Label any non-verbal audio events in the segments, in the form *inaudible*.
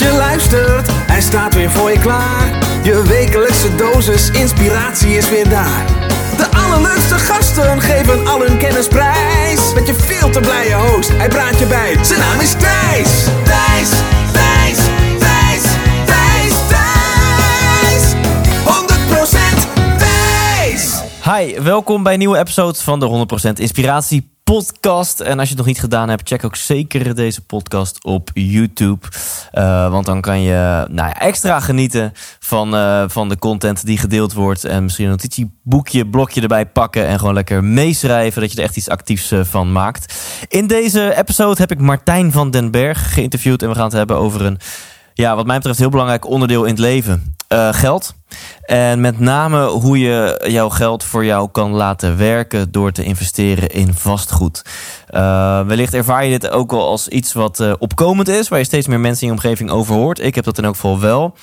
je luistert, hij staat weer voor je klaar. Je wekelijkse dosis inspiratie is weer daar. De allerleukste gasten geven al hun kennis prijs. Met je veel te blije host, hij praat je bij. Zijn naam is Thijs. Thijs, Thijs, Thijs, Thijs, Thijs. 100% Thijs. Hi, welkom bij een nieuwe episode van de 100% Inspiratie podcast. En als je het nog niet gedaan hebt, check ook zeker deze podcast op YouTube. Uh, want dan kan je nou ja, extra genieten van, uh, van de content die gedeeld wordt. En misschien een notitieboekje, blokje erbij pakken en gewoon lekker meeschrijven. Dat je er echt iets actiefs uh, van maakt. In deze episode heb ik Martijn van den Berg geïnterviewd. En we gaan het hebben over een, ja, wat mij betreft, heel belangrijk onderdeel in het leven. Geld. En met name hoe je jouw geld voor jou kan laten werken door te investeren in vastgoed. Uh, wellicht ervaar je dit ook wel als iets wat uh, opkomend is, waar je steeds meer mensen in je omgeving over hoort. Ik heb dat in elk geval wel.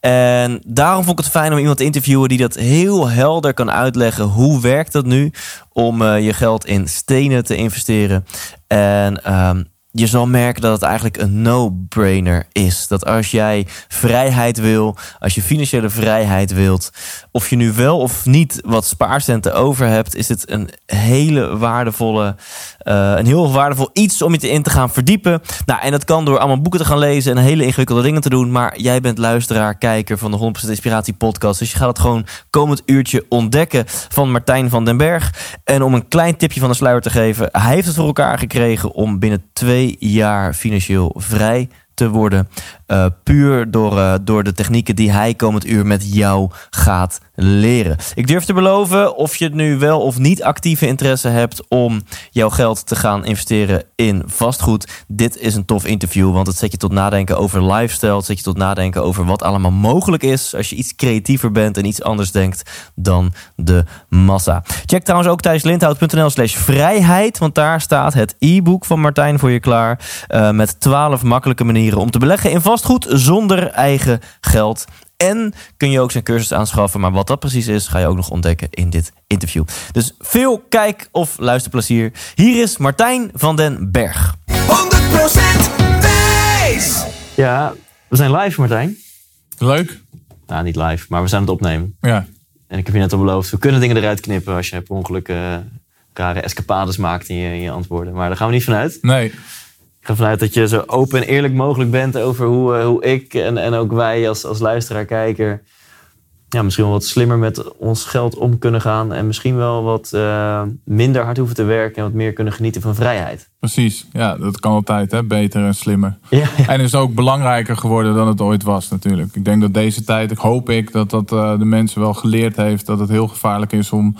En daarom vond ik het fijn om iemand te interviewen die dat heel helder kan uitleggen. Hoe werkt dat nu om je geld in stenen te investeren? En ehm, je zal merken dat het eigenlijk een no-brainer is. Dat als jij vrijheid wil, als je financiële vrijheid wilt, of je nu wel of niet wat spaarcenten over hebt, is het een hele waardevolle, uh, een heel waardevol iets om je te in te gaan verdiepen. Nou, en dat kan door allemaal boeken te gaan lezen en hele ingewikkelde dingen te doen. Maar jij bent luisteraar, kijker van de 100% Inspiratie podcast. Dus je gaat het gewoon komend uurtje ontdekken van Martijn van den Berg. En om een klein tipje van de sluier te geven, hij heeft het voor elkaar gekregen om binnen twee jaar financieel vrij te worden. Uh, puur door, uh, door de technieken die hij komend uur met jou gaat leren. Ik durf te beloven, of je nu wel of niet actieve interesse hebt om jouw geld te gaan investeren in vastgoed. Dit is een tof interview, want het zet je tot nadenken over lifestyle. Het zet je tot nadenken over wat allemaal mogelijk is als je iets creatiever bent en iets anders denkt dan de massa. Check trouwens ook thijslindhout.nl slash vrijheid, want daar staat het e-book van Martijn voor je klaar. Uh, met 12 makkelijke manieren om te beleggen in vastgoed zonder eigen geld. En kun je ook zijn cursus aanschaffen. Maar wat dat precies is, ga je ook nog ontdekken in dit interview. Dus veel kijk- of luisterplezier. Hier is Martijn van den Berg. 100% Thijs. Ja, we zijn live, Martijn. Leuk. Nou, niet live, maar we zijn het opnemen. Ja. En ik heb je net al beloofd, we kunnen dingen eruit knippen als je per ongeluk uh, rare escapades maakt in je, in je antwoorden. Maar daar gaan we niet vanuit. Nee. Vanuit dat je zo open en eerlijk mogelijk bent over hoe, uh, hoe ik en, en ook wij als, als luisteraar, kijker, ja, misschien wel wat slimmer met ons geld om kunnen gaan. En misschien wel wat uh, minder hard hoeven te werken en wat meer kunnen genieten van vrijheid. Precies, ja, dat kan altijd, hè? beter en slimmer. Ja, ja. En is ook belangrijker geworden dan het ooit was, natuurlijk. Ik denk dat deze tijd, ik hoop ik, dat dat uh, de mensen wel geleerd heeft dat het heel gevaarlijk is om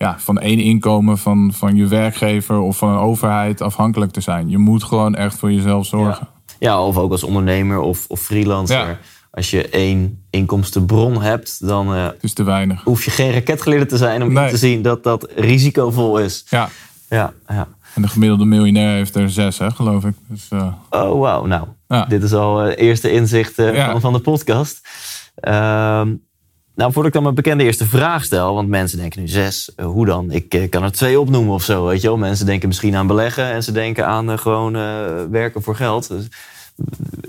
ja, van één inkomen van, van je werkgever of van een overheid afhankelijk te zijn. Je moet gewoon echt voor jezelf zorgen. Ja, ja of ook als ondernemer of, of freelancer. Ja. Als je één inkomstenbron hebt, dan uh, Het is te weinig. hoef je geen raketgeleerde te zijn om Nee. te zien dat dat risicovol is. Ja, Ja, ja. en de gemiddelde miljonair heeft er zes, hè, geloof ik. Dus, uh, Oh, wauw. Nou, Ja. dit is al het eerste inzicht van, van de podcast. Ehm, nou, voordat ik dan mijn bekende eerste vraag stel, want mensen denken nu zes, uh, hoe dan? Ik uh, kan er twee opnoemen of zo, weet je wel. Mensen denken misschien aan beleggen en ze denken aan uh, gewoon werken voor geld. Dus,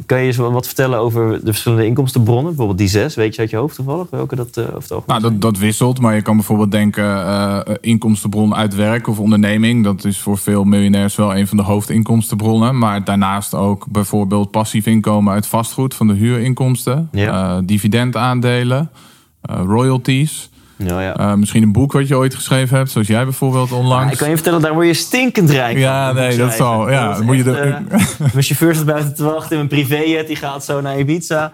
kan je eens wat vertellen over de verschillende inkomstenbronnen? Bijvoorbeeld die zes, weet je uit je hoofd toevallig? Welke dat het algemeen nou, dat, dat wisselt, maar je kan bijvoorbeeld denken uh, inkomstenbron uit werk of onderneming. Dat is voor veel miljonairs wel een van de hoofdinkomstenbronnen. Maar daarnaast ook bijvoorbeeld passief inkomen uit vastgoed van de huurinkomsten. Ja. Uh, dividendaandelen, royalties. Ja, ja. Uh, misschien een boek wat je ooit geschreven hebt, zoals jij bijvoorbeeld onlangs. Ja, ik kan je vertellen, daar word je stinkend rijk Ja, nee, dat zal. Ja, Dat moet je de- eh, *laughs* mijn chauffeur zit buiten te wachten in mijn privéjet. Die gaat zo naar Ibiza.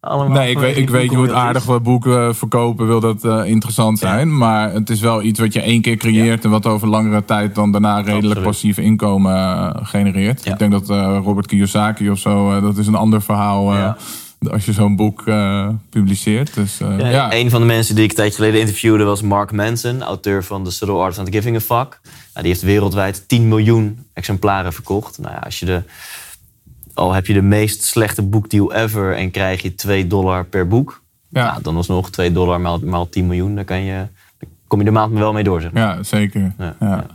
Allemaal Nee, ik weet, ik weet je moet aardig wat boeken verkopen, wil dat uh, interessant zijn. Maar het is wel iets wat je één keer creëert en wat over langere tijd dan daarna redelijk Absoluut. passief inkomen uh, genereert. Ik denk dat uh, Robert Kiyosaki of zo, uh, dat is een ander verhaal. Als je zo'n boek uh, publiceert. Dus, uh, Ja, ja. Een van de mensen die ik een tijdje geleden interviewde was Mark Manson, auteur van The Subtle Art of Not Giving a Fuck. Nou, die heeft wereldwijd 10 miljoen exemplaren verkocht. Nou ja, als je de, al heb je de meest slechte boekdeal ever en krijg je 2 dollar per boek. Ja. Nou, dan alsnog 2 dollar maal, maal 10 miljoen. Daar kan je, kom je de maand wel mee door. Zeg maar. ja, zeker. Ja.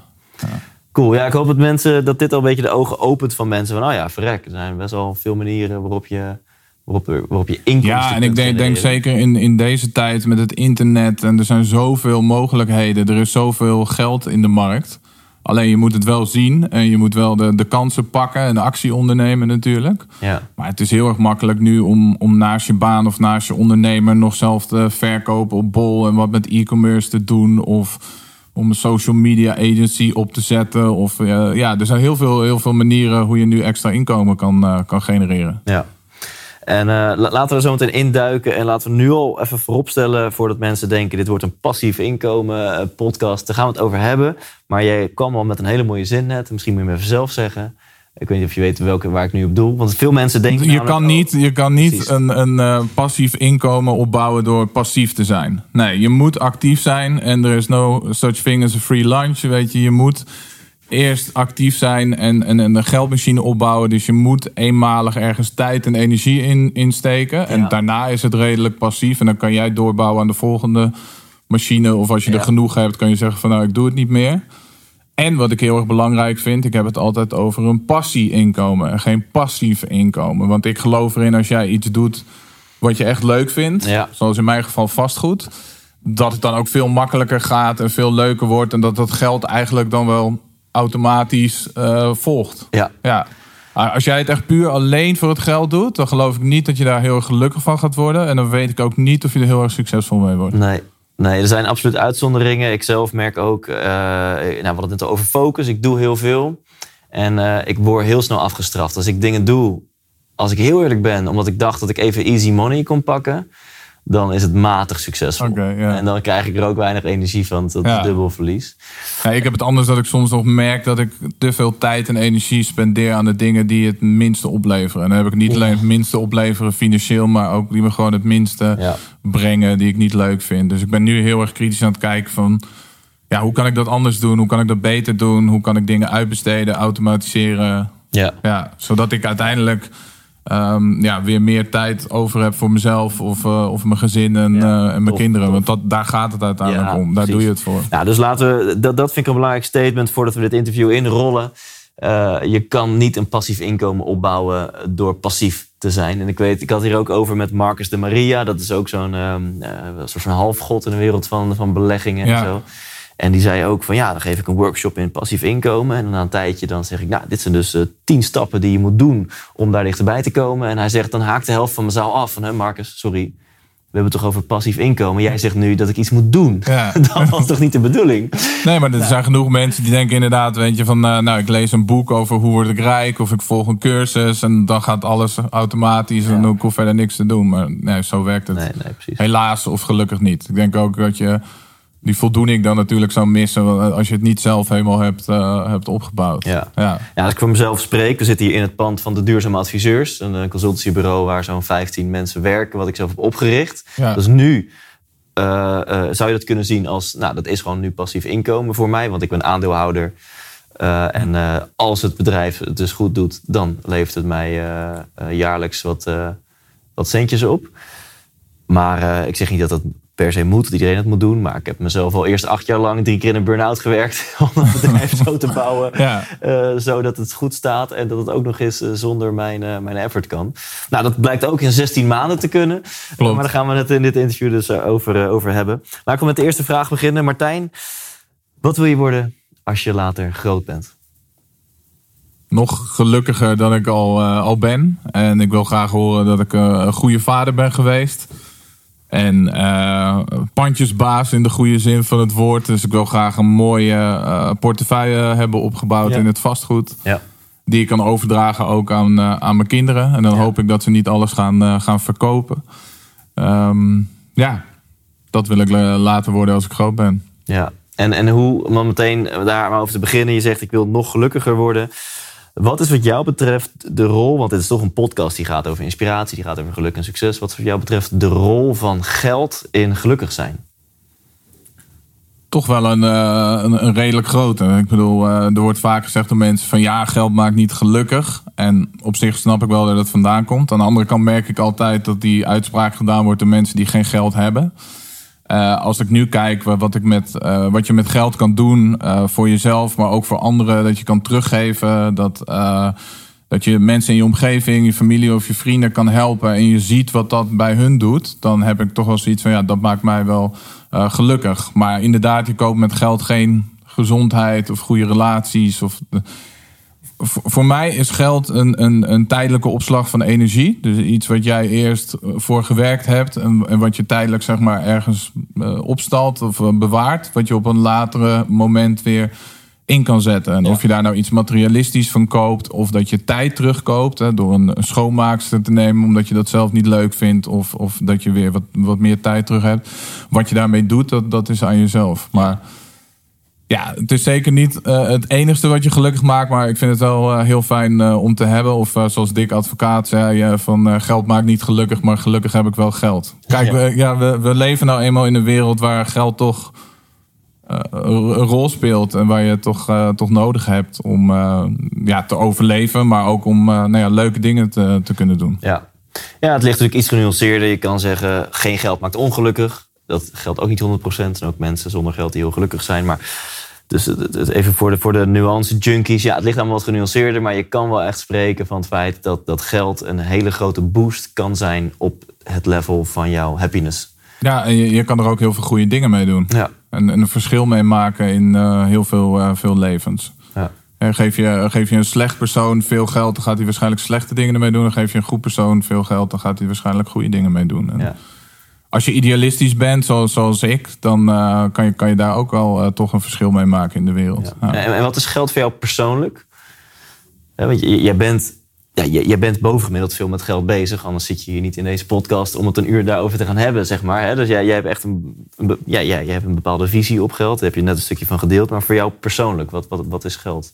Cool. Ja, ik hoop dat mensen dat dit al een beetje de ogen opent van mensen. Van, oh ja, verrek. Er zijn best wel veel manieren waarop je waarop, er, waarop je inkomsten Ja, en ik denk, denk zeker in, in deze tijd met het internet en er zijn zoveel mogelijkheden. Er is zoveel geld in de markt. Alleen je moet het wel zien en je moet wel de, de kansen pakken en de actie ondernemen natuurlijk. Ja. Maar het is heel erg makkelijk nu om, om naast je baan of naast je ondernemer nog zelf te verkopen op Bol en wat met e-commerce te doen. Of om een social media agency op te zetten. Of eh, ja, er zijn heel veel, heel veel manieren hoe je nu extra inkomen kan, eh, kan genereren. Ja. En eh, la- laten we zo meteen induiken. En laten we nu al even vooropstellen... voordat mensen denken... dit wordt een passief inkomen eh, podcast. Daar gaan we het over hebben. Maar jij kwam al met een hele mooie zin net. Misschien moet je hem even zelf zeggen. Ik weet niet of je weet welke, waar ik nu op doel. Want veel mensen denken... Je kan niet, je kan niet precies. een, een eh, passief inkomen opbouwen door passief te zijn. Nee, je moet actief zijn en er is no such thing as a free lunch. Weet je, je moet eerst actief zijn en, en, en een geldmachine opbouwen. Dus je moet eenmalig ergens tijd en energie in, insteken. En Ja. daarna is het redelijk passief. En dan kan jij doorbouwen aan de volgende machine. Of als je Ja. er genoeg hebt, kan je zeggen van nou, ik doe het niet meer. En wat ik heel erg belangrijk vind, ik heb het altijd over een passie-inkomen en geen passief inkomen. Want ik geloof erin als jij iets doet wat je echt leuk vindt, Ja. zoals in mijn geval vastgoed, dat het dan ook veel makkelijker gaat en veel leuker wordt en dat dat geld eigenlijk dan wel automatisch eh, volgt. Ja, Ja. Als jij het echt puur alleen voor het geld doet, dan geloof ik niet dat je daar heel erg gelukkig van gaat worden. En dan weet ik ook niet of je er heel erg succesvol mee wordt. Nee. Nee, er zijn absoluut uitzonderingen. Ik zelf merk ook, eh, nou, we hadden het net over focus. Ik doe heel veel. En eh, ik word heel snel afgestraft. Als ik dingen doe, als ik heel eerlijk ben, omdat ik dacht dat ik even easy money kon pakken, dan is het matig succesvol. En dan krijg ik er ook weinig energie van, tot Ja. dubbel verlies. Ja, ik heb het anders dat ik soms nog merk dat ik te veel tijd en energie spendeer aan de dingen die het minste opleveren. En dan heb ik niet alleen het minste opleveren financieel, maar ook die me gewoon het minste Ja. brengen die ik niet leuk vind. Dus ik ben nu heel erg kritisch aan het kijken van, ja, hoe kan ik dat anders doen? Hoe kan ik dat beter doen? Hoe kan ik dingen uitbesteden, automatiseren? Ja. Ja, zodat ik uiteindelijk ehm, ja, weer meer tijd over heb voor mezelf of, eh, of mijn gezin en, Ja, eh, en mijn kinderen. Want dat, daar gaat het uiteindelijk Ja, om. Daar precies. doe je het voor. Nou, dus laten we, dat, dat vind ik een belangrijk statement voordat we dit interview inrollen. Eh, je kan niet een passief inkomen opbouwen door passief te zijn. En ik weet, ik had hier ook over met Marcus de Maria. Dat is ook zo'n ehm, eh, soort van halfgod in de wereld van, van beleggingen Ja. en zo. En die zei ook van ja, dan geef ik een workshop in passief inkomen. En na een tijdje dan zeg ik, nou, dit zijn dus eh, tien stappen die je moet doen om daar dichterbij te komen. En hij zegt, dan haakt de helft van mijn zaal af. Van, hè, Marcus, sorry, we hebben het toch over passief inkomen. Jij zegt nu dat ik iets moet doen. Ja. *laughs* Dat was toch niet de bedoeling? Nee, maar er zijn genoeg mensen die denken inderdaad, weet je, van eh, nou, ik lees een boek over hoe word ik rijk of ik volg een cursus en dan gaat alles automatisch en ik hoef verder niks te doen. Maar nee, zo werkt het. Nee, nee, precies. Helaas of gelukkig niet. Ik denk ook dat je die voldoening dan natuurlijk zou missen als je het niet zelf helemaal hebt, eh, hebt opgebouwd. Ja. ja. Ja, als ik voor mezelf spreek, we zitten hier in het pand van de Duurzame Adviseurs. Een eh, consultancybureau waar zo'n 15 mensen werken, wat ik zelf heb opgericht. Ja. Dus nu eh, eh, zou je dat kunnen zien als, nou, dat is gewoon nu passief inkomen voor mij, want ik ben aandeelhouder. Eh, en eh, als het bedrijf het dus goed doet, dan levert het mij eh, eh, jaarlijks wat, eh, wat centjes op. Maar eh, ik zeg niet dat dat per se moet, dat iedereen het moet doen. Maar ik heb mezelf al eerst acht jaar lang drie keer in een burn-out gewerkt. *laughs* Om het bedrijf zo te bouwen. Ja. eh, zodat het goed staat en dat het ook nog eens eh, zonder mijn, eh, mijn effort kan. Nou, dat blijkt ook in 16 maanden te kunnen. Maar daar gaan we het in dit interview dus over, over hebben. Laten we met de eerste vraag beginnen. Martijn, wat wil je worden als je later groot bent? Nog gelukkiger dan ik al, al ben. En ik wil graag horen dat ik een goede vader ben geweest. En eh, pandjesbaas in de goede zin van het woord. Dus ik wil graag een mooie eh, portefeuille hebben opgebouwd Ja. in het vastgoed. Ja. Die ik kan overdragen ook aan, eh, aan mijn kinderen. En dan Ja. hoop ik dat ze niet alles gaan, gaan verkopen. Ehm, ja, dat wil ik later worden als ik groot ben. Ja, en, en hoe, om dan meteen daar maar over te beginnen. Je zegt, ik wil nog gelukkiger worden. Wat is wat jou betreft de rol, want dit is toch een podcast die gaat over inspiratie, die gaat over geluk en succes. Wat is wat jou betreft de rol van geld in gelukkig zijn? toch wel een, eh, een, redelijk grote. Ik bedoel, eh, er wordt vaak gezegd door mensen van ja, geld maakt niet gelukkig. En op zich snap ik wel dat het vandaan komt. Aan de andere kant merk ik altijd dat die uitspraak gedaan wordt door mensen die geen geld hebben. Eh, als ik nu kijk wa- wat, ik met, eh, wat je met geld kan doen eh, voor jezelf, maar ook voor anderen, dat je kan teruggeven, dat, eh, dat je mensen in je omgeving, je familie of je vrienden kan helpen en je ziet wat dat bij hun doet, dan heb ik toch wel zoiets van ja, dat maakt mij wel gelukkig. Maar inderdaad, je koopt met geld geen gezondheid of goede relaties. Of, voor mij is geld een, een, een tijdelijke opslag van energie. Dus iets wat jij eerst voor gewerkt hebt en, en wat je tijdelijk zeg maar ergens uh, opstalt of bewaart, wat je op een latere moment weer in kan zetten. En of je daar nou iets materialistisch van koopt, of dat je tijd terugkoopt hè, door een, schoonmaakster te nemen, omdat je dat zelf niet leuk vindt, of, of dat je weer wat, wat meer tijd terug hebt. Wat je daarmee doet, dat, dat is aan jezelf. Maar ja, het is zeker niet uh, het enigste wat je gelukkig maakt, maar ik vind het wel uh, heel fijn uh, om te hebben. Of zoals Dick Advocaat zei, van geld maakt niet gelukkig, maar gelukkig heb ik wel geld. Kijk, ja. We, ja, we, we leven nou eenmaal in een wereld waar geld toch eh, een rol speelt en waar je toch, toch nodig hebt om ja, te overleven, maar ook om nou ja, leuke dingen te, te kunnen doen. Ja. ja, het ligt natuurlijk iets genuanceerder. Je kan zeggen, geen geld maakt ongelukkig. Dat geldt ook niet 100%. Er zijn ook mensen zonder geld die heel gelukkig zijn. Maar dus even voor de, voor de nuance junkies. Ja, het ligt allemaal wat genuanceerder. Maar je kan wel echt spreken van het feit dat, dat geld een hele grote boost kan zijn op het level van jouw happiness. Ja, en je, je kan er ook heel veel goede dingen mee doen. Ja. En, een verschil mee maken in uh, heel veel, uh, veel levens. Ja. En geef, je, geef je een slecht persoon veel geld, dan gaat hij waarschijnlijk slechte dingen ermee doen. En geef je een goed persoon veel geld, dan gaat hij waarschijnlijk goede dingen mee doen. En ja. Als je idealistisch bent, zoals, zoals ik, dan uh, kan, je, kan je daar ook wel toch een verschil mee maken in de wereld. Ja. En, en, wat is geld voor jou persoonlijk? want je, jij bent ja, jij bent bovengemiddeld veel met geld bezig. Anders zit je hier niet in deze podcast om het een uur daarover te gaan hebben, zeg maar. Hè? Dus jij, jij hebt echt een, een, ja, jij, jij hebt een bepaalde visie op geld. Daar heb je net een stukje van gedeeld. Maar voor jou persoonlijk, wat, wat, wat is geld?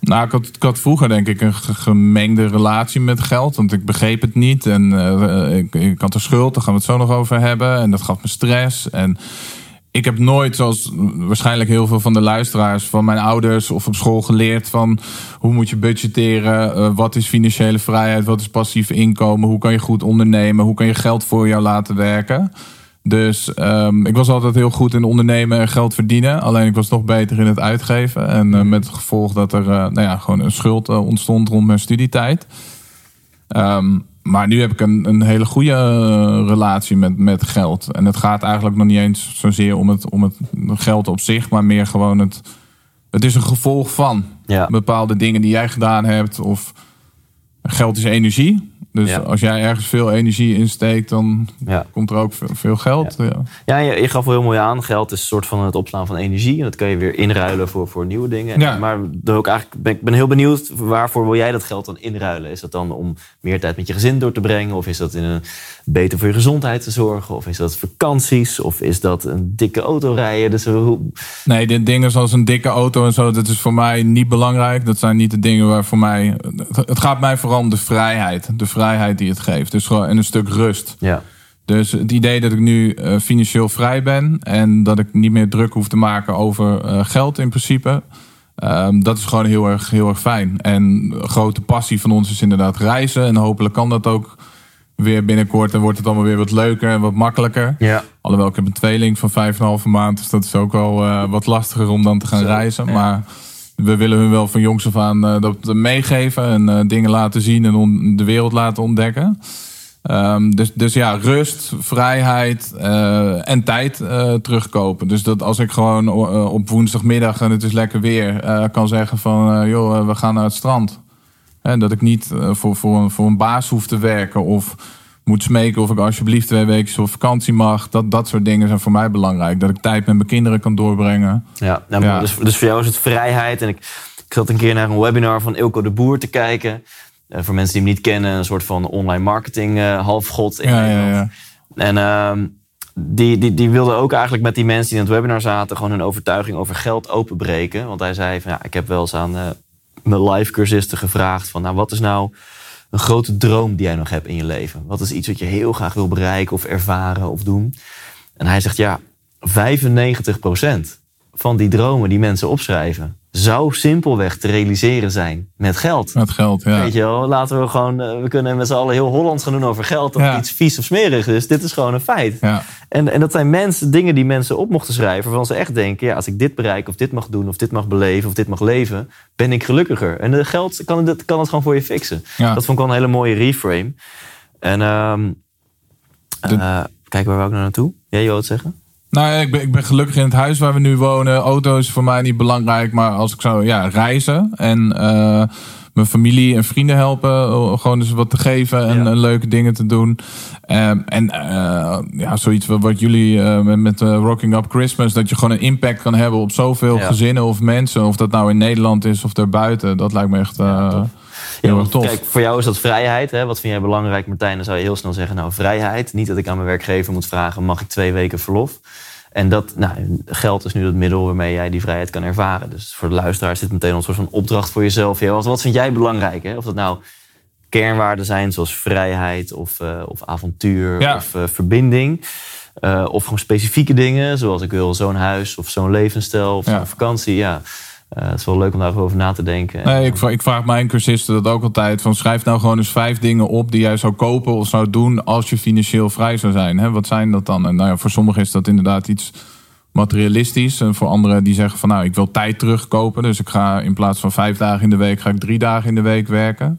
Nou, ik had, ik had vroeger denk ik een gemengde relatie met geld. Want ik begreep het niet. En uh, ik, had een schuld, daar gaan we het zo nog over hebben. En dat gaf me stress. En ik heb nooit, zoals waarschijnlijk heel veel van de luisteraars van mijn ouders of op school geleerd van hoe moet je budgetteren, uh, wat is financiële vrijheid, wat is passief inkomen, hoe kan je goed ondernemen, hoe kan je geld voor jou laten werken. Dus um, ik was altijd heel goed in ondernemen en geld verdienen. Alleen ik was nog beter in het uitgeven. En uh, met het gevolg dat er uh, nou ja, gewoon een schuld ontstond rond mijn studietijd. Um, maar nu heb ik een, een hele goede eh, relatie met, met geld. En het gaat eigenlijk nog niet eens zozeer om het, om het geld op zich, maar meer gewoon het. Het is een gevolg van bepaalde dingen die jij gedaan hebt. Of geld is energie. Dus als jij ergens veel energie insteekt, dan komt er ook veel geld. Ja, ja. je, je, gaf wel heel mooi aan. Geld is een soort van het opslaan van energie. En dat kan je weer inruilen voor, voor nieuwe dingen. Maar ook eigenlijk ben, ik ben heel benieuwd, waarvoor wil jij dat geld dan inruilen? Is dat dan om meer tijd met je gezin door te brengen? Of is dat in een, beter voor je gezondheid te zorgen? Of is dat vakanties? Of is dat een dikke auto rijden? Dus hoe... Nee, de dingen zoals een dikke auto en zo, dat is voor mij niet belangrijk. Dat zijn niet de dingen waar voor mij... Het gaat mij vooral om de vrijheid. De vrijheid die het geeft. Dus gewoon en een stuk rust. Ja. Dus het idee dat ik nu uh, financieel vrij ben en dat ik niet meer druk hoef te maken over uh, geld in principe. Um, dat is gewoon heel erg, heel erg fijn. En een grote passie van ons is inderdaad reizen. En hopelijk kan dat ook weer binnenkort. En wordt het allemaal weer wat leuker en wat makkelijker. Ja. Alhoewel ik heb een tweeling van vijf en een halve maand. Dus dat is ook wel uh, wat lastiger om dan te gaan Zo, reizen. Ja. Maar we willen hun wel van jongs af aan uh, dat meegeven. En uh, dingen laten zien en de wereld laten ontdekken. Um, dus, dus ja, rust, vrijheid en tijd terugkopen. Dus dat als ik gewoon op woensdagmiddag en het is lekker weer, kan zeggen van joh, we gaan naar het strand. En dat ik niet voor, voor, een, voor een baas hoef te werken of moet smeken of ik alsjeblieft twee weken op vakantie mag. Dat, dat soort dingen zijn voor mij belangrijk. Dat ik tijd met mijn kinderen kan doorbrengen. Ja, nou, ja. Dus, dus voor jou is het vrijheid. En ik, ik zat een keer naar een webinar van Ilko de Boer te kijken. Uh, voor mensen die hem niet kennen, een soort van online marketing uh, halfgod in ja. Ja, en uh, die, die, die wilde ook eigenlijk met die mensen die in het webinar zaten... gewoon hun overtuiging over geld openbreken. Want hij zei van ja, ik heb wel eens aan eh, mijn live cursisten gevraagd... van nou, wat is nou een grote droom die jij nog hebt in je leven? Wat is iets wat je heel graag wil bereiken of ervaren of doen? En hij zegt ja, 95% van die dromen die mensen opschrijven... zou simpelweg te realiseren zijn met geld. Met geld, ja. Weet je wel, laten we gewoon, eh, we kunnen met z'n allen heel Hollands gaan doen over geld. Dat Ja. het iets vies of smerig is. Dit is gewoon een feit. Ja. En, en dat zijn mensen, dingen die mensen op mochten schrijven. Waarvan ze echt denken, ja, als ik dit bereik of dit mag doen of dit mag beleven of dit mag leven, ben ik gelukkiger. En de geld kan het, kan het gewoon voor je fixen. Ja. Dat vond ik wel een hele mooie reframe. En eh, kijk, waar wou ik nou naartoe? Jij je wat zeggen? Nou, ik ben, ik ben gelukkig in het huis waar we nu wonen. Auto is voor mij niet belangrijk, maar als ik zou ja, reizen en eh, mijn familie en vrienden helpen, gewoon eens wat te geven en Ja. eh, leuke dingen te doen. Ehm, en eh, ja, zoiets wat, wat jullie met, met Rocking Up Christmas, dat je gewoon een impact kan hebben op zoveel Ja. gezinnen of mensen, of dat nou in Nederland is of daarbuiten. Dat lijkt me echt erg want tof. Kijk, voor jou is dat vrijheid. Hè? Wat vind jij belangrijk, Martijn? Dan zou je heel snel zeggen, nou, vrijheid. Niet dat ik aan mijn werkgever moet vragen, mag ik twee weken verlof? En dat, nou, geld is nu het middel waarmee jij die vrijheid kan ervaren. Dus voor de luisteraar is dit meteen een soort van opdracht voor jezelf. Ja, wat, wat vind jij belangrijk? Hè? Of dat nou kernwaarden zijn zoals vrijheid of, eh, of avontuur Ja. of eh, verbinding. Eh, of gewoon specifieke dingen, zoals ik wil zo'n huis of zo'n levensstijl of Ja. zo'n vakantie. Ja, Eh, het is wel leuk om daarover na te denken. Nee, ik, ik vraag mijn cursisten dat ook altijd. Van schrijf nou gewoon eens vijf dingen op die jij zou kopen of zou doen als je financieel vrij zou zijn. Hè, wat zijn dat dan? En nou ja, voor sommigen is dat inderdaad iets materialistisch. En voor anderen die zeggen van nou, ik wil tijd terugkopen. Dus ik ga in plaats van vijf dagen in de week, ga ik drie dagen in de week werken.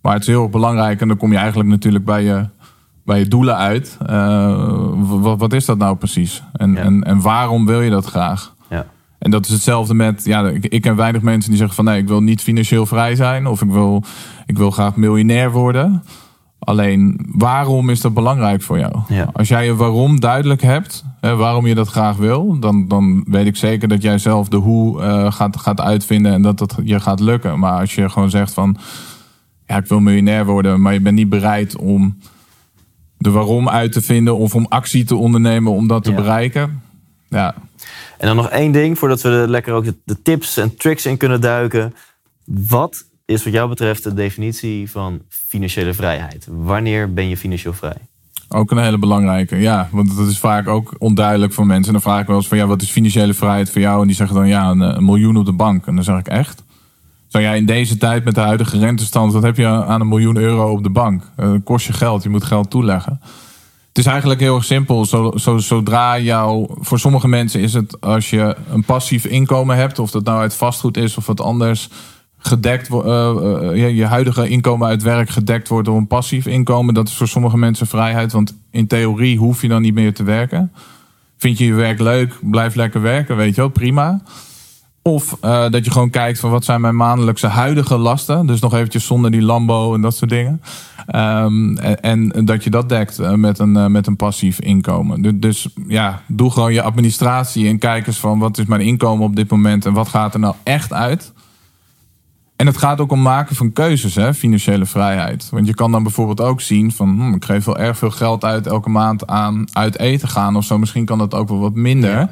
Maar het is heel erg belangrijk en dan kom je eigenlijk natuurlijk bij je, bij je doelen uit. Eh, wat, wat is dat nou precies? En, Ja. en, en waarom wil je dat graag? En dat is hetzelfde met, ja, ik, ik ken weinig mensen die zeggen van nee, ik wil niet financieel vrij zijn of ik wil, ik wil graag miljonair worden. Alleen, waarom is dat belangrijk voor jou? Ja. Als jij je waarom duidelijk hebt, hè, waarom je dat graag wil, dan, dan weet ik zeker dat jij zelf de hoe eh, gaat, gaat uitvinden en dat dat je gaat lukken. Maar als je gewoon zegt van, ja, ik wil miljonair worden, maar je bent niet bereid om de waarom uit te vinden of om actie te ondernemen om dat te Ja. bereiken. Ja, En dan nog één ding, voordat we er lekker ook de, de tips en tricks in kunnen duiken. Wat is wat jou betreft de definitie van financiële vrijheid? Wanneer ben je financieel vrij? Ook een hele belangrijke, ja. Want dat is vaak ook onduidelijk voor mensen. En dan vraag ik wel eens van, ja, wat is financiële vrijheid voor jou? En die zeggen dan, ja, een, een miljoen op de bank. En dan zeg ik, echt? Zou jij in deze tijd met de huidige rentestand, wat heb je aan een miljoen euro op de bank? Eh, Dat kost je geld, je moet geld toeleggen. Het is eigenlijk heel simpel. Zo, zo, zodra jou, voor sommige mensen is het als je een passief inkomen hebt, of dat nou uit vastgoed is of wat anders, gedekt je, je huidige inkomen uit werk gedekt wordt door een passief inkomen. Dat is voor sommige mensen vrijheid. Want in theorie hoef je dan niet meer te werken. Vind je je werk leuk, blijf lekker werken, weet je wel, prima. Of eh, dat je gewoon kijkt van wat zijn mijn maandelijkse huidige lasten. Dus nog eventjes zonder die Lambo en dat soort dingen. Ehm, en, dat je dat dekt eh, met, een, eh, met een passief inkomen. Dus, dus ja, doe gewoon je administratie en kijk eens van wat is mijn inkomen op dit moment en wat gaat er nou echt uit. En het gaat ook om maken van keuzes, hè, financiële vrijheid. Want je kan dan bijvoorbeeld ook zien van... Hm, ik geef wel erg veel geld uit elke maand aan uit eten gaan of zo. Misschien kan dat ook wel wat minder.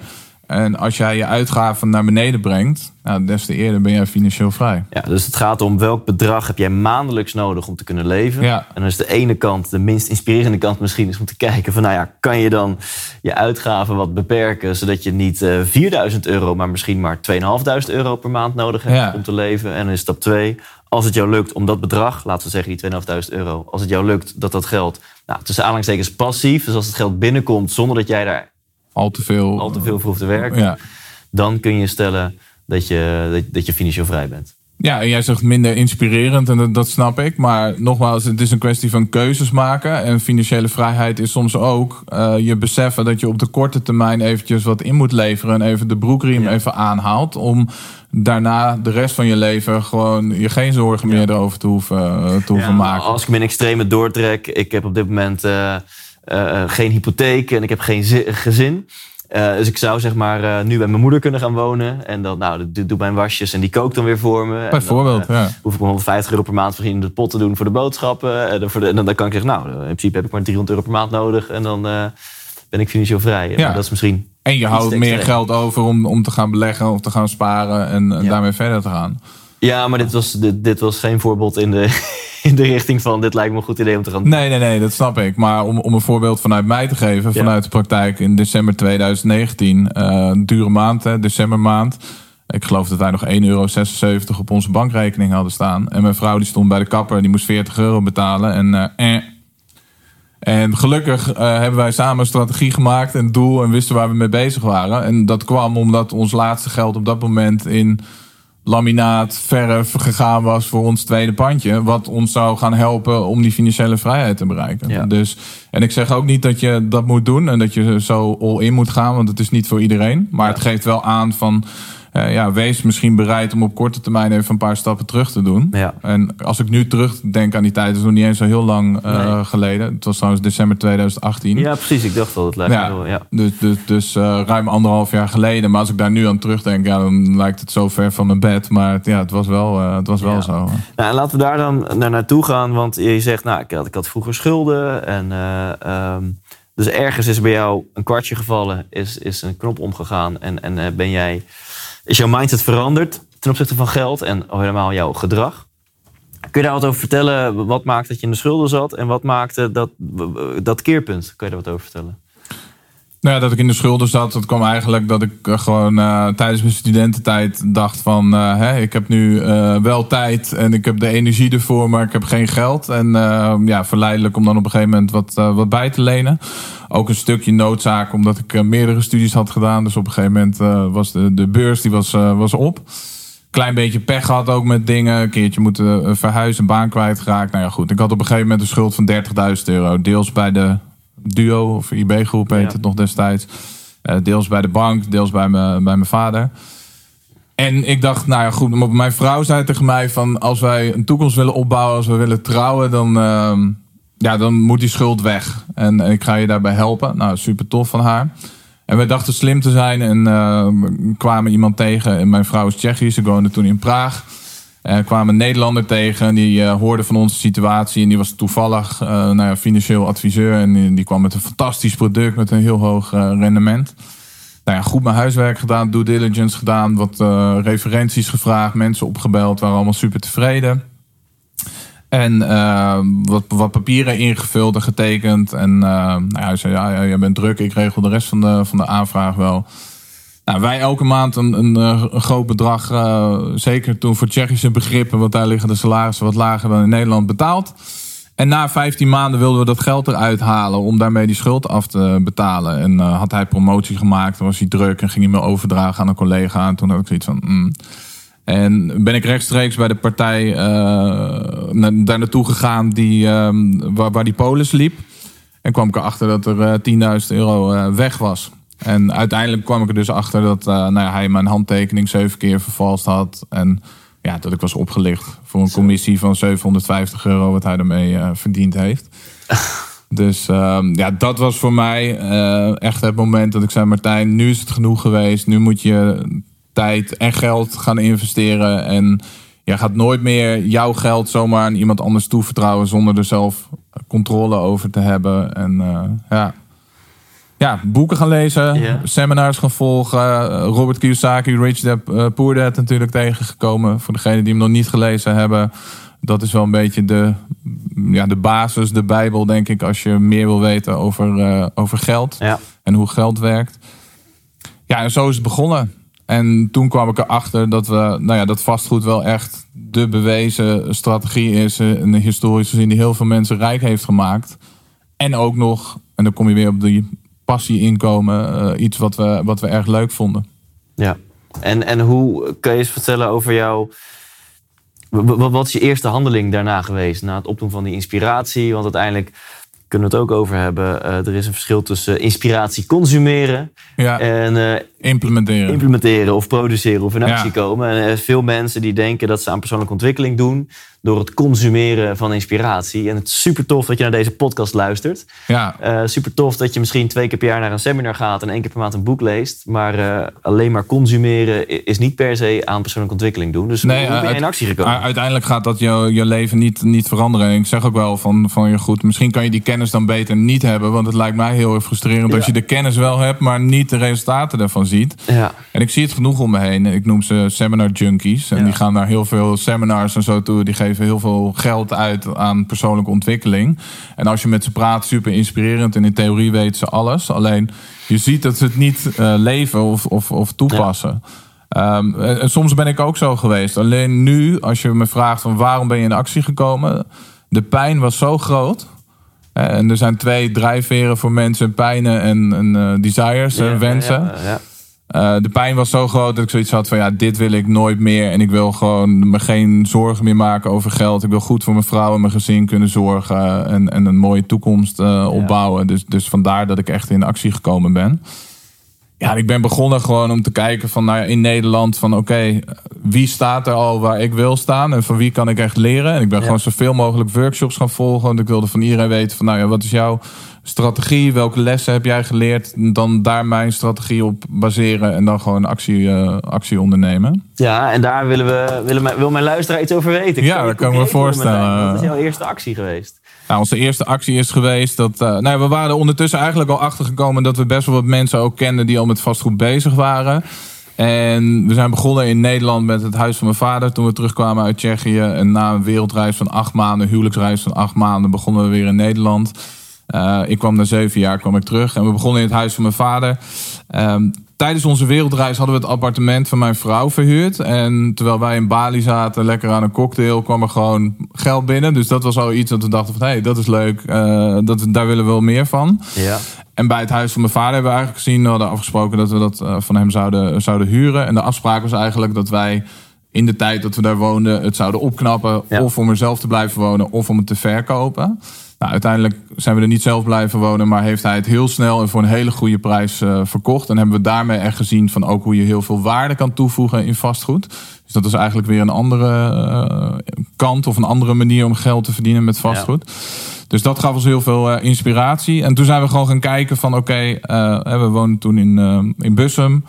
En als jij je uitgaven naar beneden brengt... Nou, des te eerder ben jij financieel vrij. Ja, dus het gaat om welk bedrag heb jij maandelijks nodig om te kunnen leven. Ja. En dan is de ene kant, de minst inspirerende kant misschien, is om te kijken van, nou ja, kan je dan je uitgaven wat beperken, zodat je niet eh 4000 euro, maar misschien maar 2500 euro per maand nodig hebt Ja. om te leven. En dan is stap 2, als het jou lukt om dat bedrag, laten we zeggen die 2500 euro, als het jou lukt dat dat geld, nou, tussen aanhalingstekens passief, dus als het geld binnenkomt zonder dat jij daar Al te veel. al te veel voor hoeft te werken, Ja. dan kun je stellen dat je, dat, dat je financieel vrij bent. Ja, en jij zegt minder inspirerend en dat, dat snap ik. Maar nogmaals, het is een kwestie van keuzes maken. En financiële vrijheid is soms ook eh, je beseffen dat je op de korte termijn eventjes wat in moet leveren. En even de broekriem Ja. even aanhaalt. Om daarna de rest van je leven gewoon je geen zorgen meer erover te hoeven, eh, te hoeven Ja, maken. Als ik mijn extreme doortrek, ik heb op dit moment eh, eh, eh, geen hypotheek en ik heb geen zi- gezin. Eh, dus ik zou zeg maar nu bij mijn moeder kunnen gaan wonen. En dan, nou, doet mijn wasjes en die kookt dan weer voor me. Bijvoorbeeld, dan, ja. Hoef ik maar 150 euro per maand misschien in de pot te doen voor de boodschappen. En dan, voor de, en dan kan ik zeggen, nou, in principe heb ik maar 300 euro per maand nodig. En dan ben ik financieel vrij. Ja. Maar dat is misschien... En je houdt meer geld over om, om te gaan beleggen of te gaan sparen en, en Ja. daarmee verder te gaan. Ja, maar dit was, dit, dit was geen voorbeeld in de, *laughs* in de richting van... dit lijkt me een goed idee om te gaan doen. Nee, nee, nee, dat snap ik. Maar om, om een voorbeeld vanuit mij te geven, Ja. vanuit de praktijk in december 2019, eh, een dure maand, hè, decembermaand. Ik geloof dat wij nog 1,76 euro op onze bankrekening hadden staan. En mijn vrouw die stond bij de kapper en die moest 40 euro betalen. En, eh, eh. en gelukkig eh, hebben wij samen een strategie gemaakt en doel en wisten waar we mee bezig waren. En dat kwam omdat ons laatste geld op dat moment in laminaat, verf gegaan was voor ons tweede pandje. Wat ons zou gaan helpen om die financiële vrijheid te bereiken. Ja. Dus, en ik zeg ook niet dat je dat moet doen en dat je zo all in moet gaan, want het is niet voor iedereen. Maar het geeft wel aan van. Eh, ja, wees misschien bereid om op korte termijn even een paar stappen terug te doen. Ja. En als ik nu terugdenk aan die tijd, is het nog niet eens zo heel lang eh, Nee. geleden. Het was trouwens december 2018. Ja, precies. Ik dacht al, het lijkt Ja, wel. Ja. dus, dus, dus eh, ruim anderhalf jaar geleden. Maar als ik daar nu aan terugdenk, ja, dan lijkt het zo ver van mijn bed. Maar het, ja, het was wel, het was wel Ja. zo. Nou, en laten we daar dan naar naartoe gaan. Want je zegt, nou, ik had, ik had vroeger schulden. En, eh, ehm, dus ergens is bij jou een kwartje gevallen. Is, is een knop omgegaan. En, en ben jij, is jouw mindset veranderd ten opzichte van geld. En helemaal jouw gedrag. Kun je daar wat over vertellen? Wat maakte dat je in de schulden zat? En wat maakte dat, dat keerpunt? Kun je daar wat over vertellen? Nou dat ik in de schulden zat, dat kwam eigenlijk dat ik eh, gewoon eh, tijdens mijn studententijd dacht van... eh, hè, ik heb nu wel tijd en ik heb de energie ervoor, maar ik heb geen geld. En ja, verleidelijk om dan op een gegeven moment wat, wat bij te lenen. Ook een stukje noodzaak, omdat ik meerdere studies had gedaan. Dus op een gegeven moment was de, de beurs die was, was op. Klein beetje pech gehad ook met dingen. Een keertje moeten verhuizen, een baan kwijtgeraakt. Nou ja, goed. Ik had op een gegeven moment een schuld van 30.000 euro. Deels bij de Duo of IB-groep heet Ja. het nog destijds. Eh, deels bij de bank, deels bij, me, bij mijn vader. En ik dacht, nou ja, goed. maar Mijn vrouw zei tegen mij van... als wij een toekomst willen opbouwen, als we willen trouwen... dan, ehm, ja, dan moet die schuld weg. En, en ik ga je daarbij helpen. Nou, super tof van haar. En we dachten slim te zijn en eh, kwamen iemand tegen. En mijn vrouw is Tsjechisch, ze woonde toen in Praag. En kwamen een Nederlander tegen en die eh, hoorde van onze situatie. En die was toevallig eh, nou ja, financieel adviseur. En die, kwam met een fantastisch product met een heel hoog eh, rendement. Nou ja, goed mijn huiswerk gedaan, due diligence gedaan. Wat eh, referenties gevraagd, mensen opgebeld, waren allemaal super tevreden. En eh, wat, wat papieren ingevuld en getekend. En eh, nou ja, hij zei, ja, jij bent druk, ik regel de rest van de, van de aanvraag wel. Nou, wij elke maand een, een, eh, groot bedrag, eh, zeker toen voor Tsjechische begrippen, want daar liggen de salarissen wat lager dan in Nederland betaald. En na 15 maanden wilden we dat geld eruit halen om daarmee die schuld af te betalen. En eh, had hij promotie gemaakt, was hij druk en ging hij me overdragen aan een collega. En toen had ik zoiets van. mm. En ben ik rechtstreeks bij de partij daar naartoe gegaan die, ehm, waar, waar die polis liep. En kwam ik erachter dat er eh 10.000 euro weg was. En uiteindelijk kwam ik er dus achter dat eh, nou ja, hij mijn handtekening zeven keer vervalst had. En ja, dat ik was opgelicht voor een commissie van 750 euro, wat hij ermee eh, verdiend heeft. *laughs* Dus ehm, ja, dat was voor mij eh, echt het moment dat ik zei: Martijn, nu is het genoeg geweest. Nu moet je tijd en geld gaan investeren. En je gaat nooit meer jouw geld zomaar aan iemand anders toevertrouwen zonder er zelf controle over te hebben. En ja. Ja, boeken gaan lezen, seminars gaan volgen. eh, Robert Kiyosaki, Rich Dad, eh, Poor Dad natuurlijk tegengekomen. Voor degenen die hem nog niet gelezen hebben. Dat is wel een beetje de, ja, de basis, de bijbel denk ik. Als je meer wil weten over, eh, over geld Ja. en hoe geld werkt. Ja, en zo is het begonnen. En toen kwam ik erachter dat, we, nou ja, dat vastgoed wel echt de bewezen strategie is. Een historische zin die heel veel mensen rijk heeft gemaakt. En ook nog, en dan kom je weer op die passie inkomen. eh, iets wat we, wat we erg leuk vonden. Ja. En, en hoe kan je eens vertellen over jou? Wat is je eerste handeling daarna geweest? Na het opdoen van die inspiratie? Want uiteindelijk kunnen we het ook over hebben. eh, er is een verschil tussen inspiratie consumeren Ja, en eh, implementeren. implementeren of produceren of in Ja. actie komen. En zijn veel mensen die denken dat ze aan persoonlijke ontwikkeling doen door het consumeren van inspiratie. En het is super tof dat je naar deze podcast luistert. ja, Eh, super tof dat je misschien twee keer per jaar naar een seminar gaat en één keer per maand een boek leest. Maar eh, alleen maar consumeren is niet per se aan persoonlijke ontwikkeling doen. Dus Nee, hoe ben je in actie gekomen? Uiteindelijk gaat dat je, je leven niet, niet veranderen. En ik zeg ook wel van, van je goed, misschien kan je die kennis dan beter niet hebben. Want het lijkt mij heel erg frustrerend Ja. als je de kennis wel hebt, maar niet de resultaten ervan ziet. ja, En ik zie het genoeg om me heen. Ik noem ze seminar junkies. En Ja. die gaan naar heel veel seminars en zo toe. Die geven heel veel geld uit aan persoonlijke ontwikkeling. En als je met ze praat, super inspirerend. En in theorie weten ze alles. Alleen je ziet dat ze het niet eh, leven of, of, of toepassen. Ehm, en, en soms ben ik ook zo geweest. Alleen nu, als je me vraagt van waarom ben je in actie gekomen, de pijn was zo groot. Eh, En er zijn twee drijfveren voor mensen: pijnen en, en eh, desires, eh, Ja, wensen. Eh, de pijn was zo groot dat ik zoiets had van ja, dit wil ik nooit meer. En ik wil gewoon me geen zorgen meer maken over geld. Ik wil goed voor mijn vrouw en mijn gezin kunnen zorgen. En, en een mooie toekomst eh, opbouwen. Dus, dus vandaar dat ik echt in actie gekomen ben. Ja, ik ben begonnen gewoon om te kijken van nou ja, in Nederland van oké, wie staat er al waar ik wil staan en van wie kan ik echt leren. En ik ben Ja. gewoon zoveel mogelijk workshops gaan volgen. Want ik wilde van iedereen weten van nou ja, wat is jouw strategie? Welke lessen heb jij geleerd? En Dan daar mijn strategie op baseren en dan gewoon actie, eh, actie ondernemen. Ja, en daar willen we, willen mijn, wil mijn luisteraar iets over weten. Ja, je dat kan ik me voorstellen. Wat is jouw eerste actie geweest? Nou, onze eerste actie is geweest dat. eh, nou, we waren er ondertussen eigenlijk al achtergekomen dat we best wel wat mensen ook kenden die al met vastgoed bezig waren. En we zijn begonnen in Nederland met het huis van mijn vader toen we terugkwamen uit Tsjechië. En na een wereldreis van acht maanden, huwelijksreis van acht maanden, begonnen we weer in Nederland. Eh, ik kwam na zeven jaar kwam ik terug en we begonnen in het huis van mijn vader. Ehm, tijdens onze wereldreis hadden we het appartement van mijn vrouw verhuurd. En terwijl wij in Bali zaten, lekker aan een cocktail, kwam er gewoon geld binnen. Dus dat was al iets dat we dachten van, hé, hey, dat is leuk. eh, dat, daar willen we wel meer van. Ja. En bij het huis van mijn vader hebben we eigenlijk gezien, we hadden afgesproken dat we dat eh, van hem zouden, zouden huren. En de afspraak was eigenlijk dat wij in de tijd dat we daar woonden het zouden opknappen. Ja. Of om er zelf te blijven wonen of om het te verkopen. Nou, uiteindelijk zijn we er niet zelf blijven wonen, maar heeft hij het heel snel en voor een hele goede prijs eh, verkocht. En hebben we daarmee echt gezien van ook hoe je heel veel waarde kan toevoegen in vastgoed. Dus dat is eigenlijk weer een andere eh, kant of een andere manier om geld te verdienen met vastgoed. Dus dat gaf ons heel veel eh, inspiratie. En toen zijn we gewoon gaan kijken van oké, we woonden toen in, in Bussum.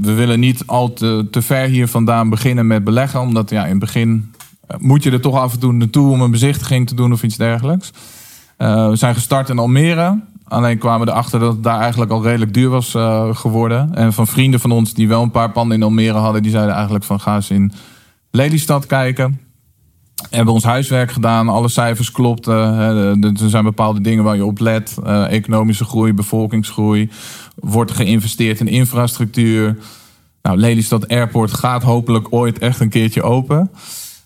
We willen niet al te, te ver hier vandaan beginnen met beleggen. Omdat ja, in het begin moet je er toch af en toe naartoe om een bezichtiging te doen of iets dergelijks. Eh, we zijn gestart in Almere. Alleen kwamen we erachter dat het daar eigenlijk al redelijk duur was eh, geworden. En van vrienden van ons die wel een paar panden in Almere hadden, die zeiden eigenlijk van ga eens in Lelystad kijken hebben ons huiswerk gedaan, alle cijfers klopten. de- Er zijn bepaalde dingen waar je op let. eh, economische groei, bevolkingsgroei. Wordt geïnvesteerd in infrastructuur. Nou, Lelystad Airport gaat hopelijk ooit echt een keertje open.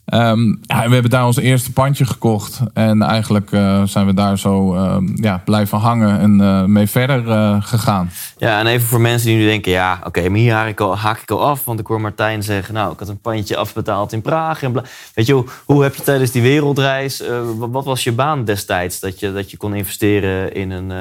Ehm, ja, we hebben daar ons eerste pandje gekocht. En eigenlijk eh, zijn we daar zo ehm, ja, blijven hangen en eh, mee verder eh, gegaan. Ja, en even voor mensen die nu denken, ja, oké, maar hier haak ik, al, haak ik af. Want ik hoor Martijn zeggen, nou, ik had een pandje afbetaald in Praag. En. Weet je, hoe, hoe heb je tijdens die wereldreis, wat, wat was je baan destijds? Dat je, dat je kon investeren in een,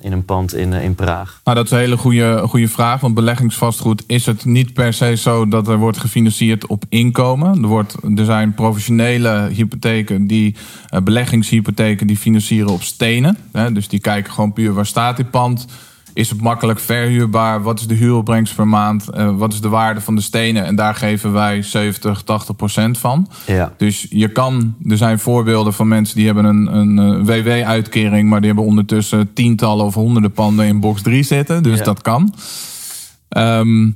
in een pand in, eh, in Praag? Nou, dat is een hele goede, goede vraag. Want beleggingsvastgoed is het niet per se zo dat er wordt gefinancierd op inkomen. Er, wordt, er zijn professionele hypotheken, die, eh, beleggingshypotheken, die financieren op stenen. Hè, dus die kijken gewoon puur waar staat dit pand. Is het makkelijk verhuurbaar? Wat is de huuropbrengst per maand? Eh, wat is de waarde van de stenen? En daar geven wij 70, 80 procent van. Ja. Dus je kan, er zijn voorbeelden van mensen die hebben een, een WW-uitkering, maar die hebben ondertussen tientallen of honderden panden in box 3 zitten. Dus Ja. dat kan. Ehm,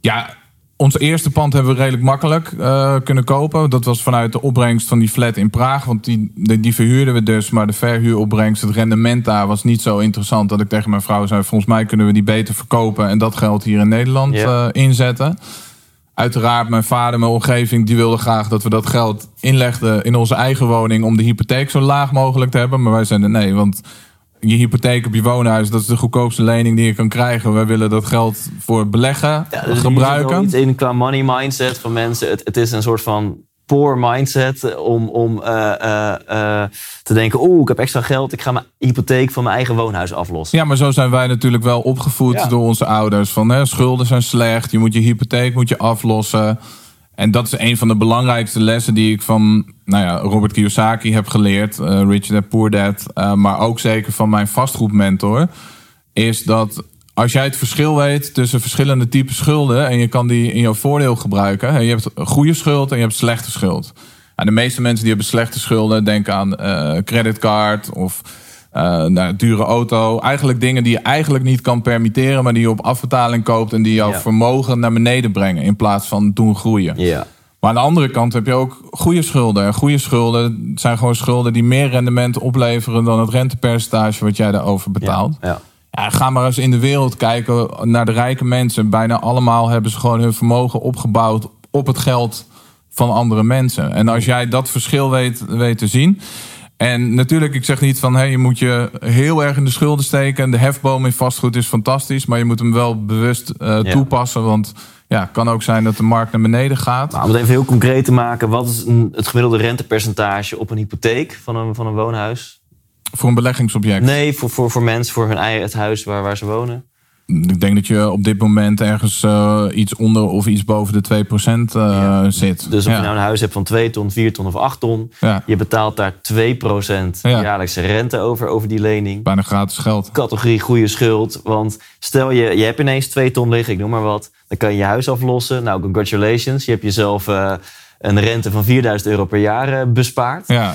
ja, ons eerste pand hebben we redelijk makkelijk eh, kunnen kopen. Dat was vanuit de opbrengst van die flat in Praag. Want die, die, die verhuurden we dus. Maar de verhuuropbrengst, het rendement daar was niet zo interessant. Dat ik tegen mijn vrouw zei, volgens mij kunnen we die beter verkopen. En dat geld hier in Nederland eh, inzetten. Uiteraard, mijn vader, mijn omgeving, die wilde graag dat we dat geld inlegden in onze eigen woning om de hypotheek zo laag mogelijk te hebben. Maar wij zeiden nee, want je hypotheek op je woonhuis, dat is de goedkoopste lening die je kan krijgen. Wij willen dat geld voor beleggen Ja, dus gebruiken. iets in qua money mindset van mensen. Het, het is een soort van poor mindset om, om eh, eh, eh, te denken... oeh, ik heb extra geld, ik ga mijn hypotheek van mijn eigen woonhuis aflossen. Ja, maar zo zijn wij natuurlijk wel opgevoed Ja. door onze ouders. Van hè, schulden zijn slecht, je moet je hypotheek moet je aflossen. En dat is een van de belangrijkste lessen die ik van nou ja, Robert Kiyosaki heb geleerd. eh, Rich Dad Poor Dad. eh, maar ook zeker van mijn vastgoedmentor. Is dat als jij het verschil weet tussen verschillende typen schulden... en je kan die in jouw voordeel gebruiken. Je hebt goede schuld en je hebt slechte schuld. En de meeste mensen die hebben slechte schulden... denken aan eh creditcard of eh nou, dure auto. Eigenlijk dingen die je eigenlijk niet kan permitteren... maar die je op afbetaling koopt... en die jouw Ja. vermogen naar beneden brengen... in plaats van doen groeien. Ja. Maar aan de andere kant heb je ook goede schulden. En goede schulden zijn gewoon schulden die meer rendement opleveren dan het rentepercentage wat jij daarover betaalt. Ja. Ja, ga maar eens in de wereld kijken naar de rijke mensen. Bijna allemaal hebben ze gewoon hun vermogen opgebouwd op het geld van andere mensen. En als jij dat verschil weet, weet te zien. En natuurlijk, ik zeg niet van hey, je moet je heel erg in de schulden steken. De hefboom in vastgoed is fantastisch, maar je moet hem wel bewust eh, toepassen. Want ja, het kan ook zijn dat de markt naar beneden gaat. Nou, om het even heel concreet te maken, wat is een- het gemiddelde rentepercentage op een hypotheek van een, van een woonhuis? Voor een beleggingsobject. Nee, voor, voor, voor mensen, voor hun eigen het huis waar, waar ze wonen. Ik denk dat je op dit moment ergens eh, iets onder of iets boven de 2% eh, Ja. zit. Dus of ja. je nou een huis hebt van 2 ton, 4 ton of 8 ton, ja, je betaalt daar 2% Ja. jaarlijkse rente over, over die lening. bijna gratis geld. Categorie goede schuld. Want stel je, je hebt ineens 2 ton liggen, ik noem maar wat. Dan kan je je huis aflossen. Nou, congratulations. Je hebt jezelf eh, een rente van 4000 euro per jaar bespaard. Ja,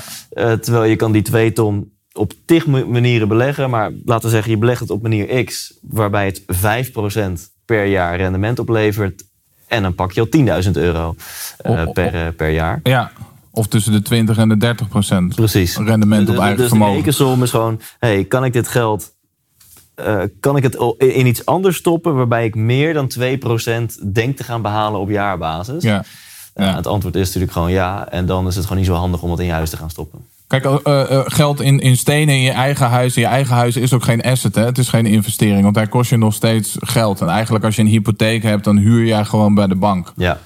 terwijl je kan die 2 ton op tig ma- manieren beleggen. Maar laten we zeggen, je belegt het op manier X. Waarbij het 5% per jaar rendement oplevert. En dan pak je al 10.000 euro eh, per, eh, per jaar. ja. Of tussen de 20 en de 30 procent. Precies. Rendement op Dus- eigen dus vermogen. de rekensom is gewoon... Hey, kan ik dit geld... eh, kan ik het in iets anders stoppen... waarbij ik meer dan 2% denk te gaan behalen op jaarbasis? Ja. Nou, Ja. het antwoord is natuurlijk gewoon ja. En dan is het gewoon niet zo handig om het in je huis te gaan stoppen. Kijk, eh, geld in, in stenen in je eigen huis. Je eigen huis is ook geen asset. Hè? Het is geen investering. Want daar kost je nog steeds geld. En eigenlijk als je een hypotheek hebt, dan huur jij gewoon bij de bank. Ja,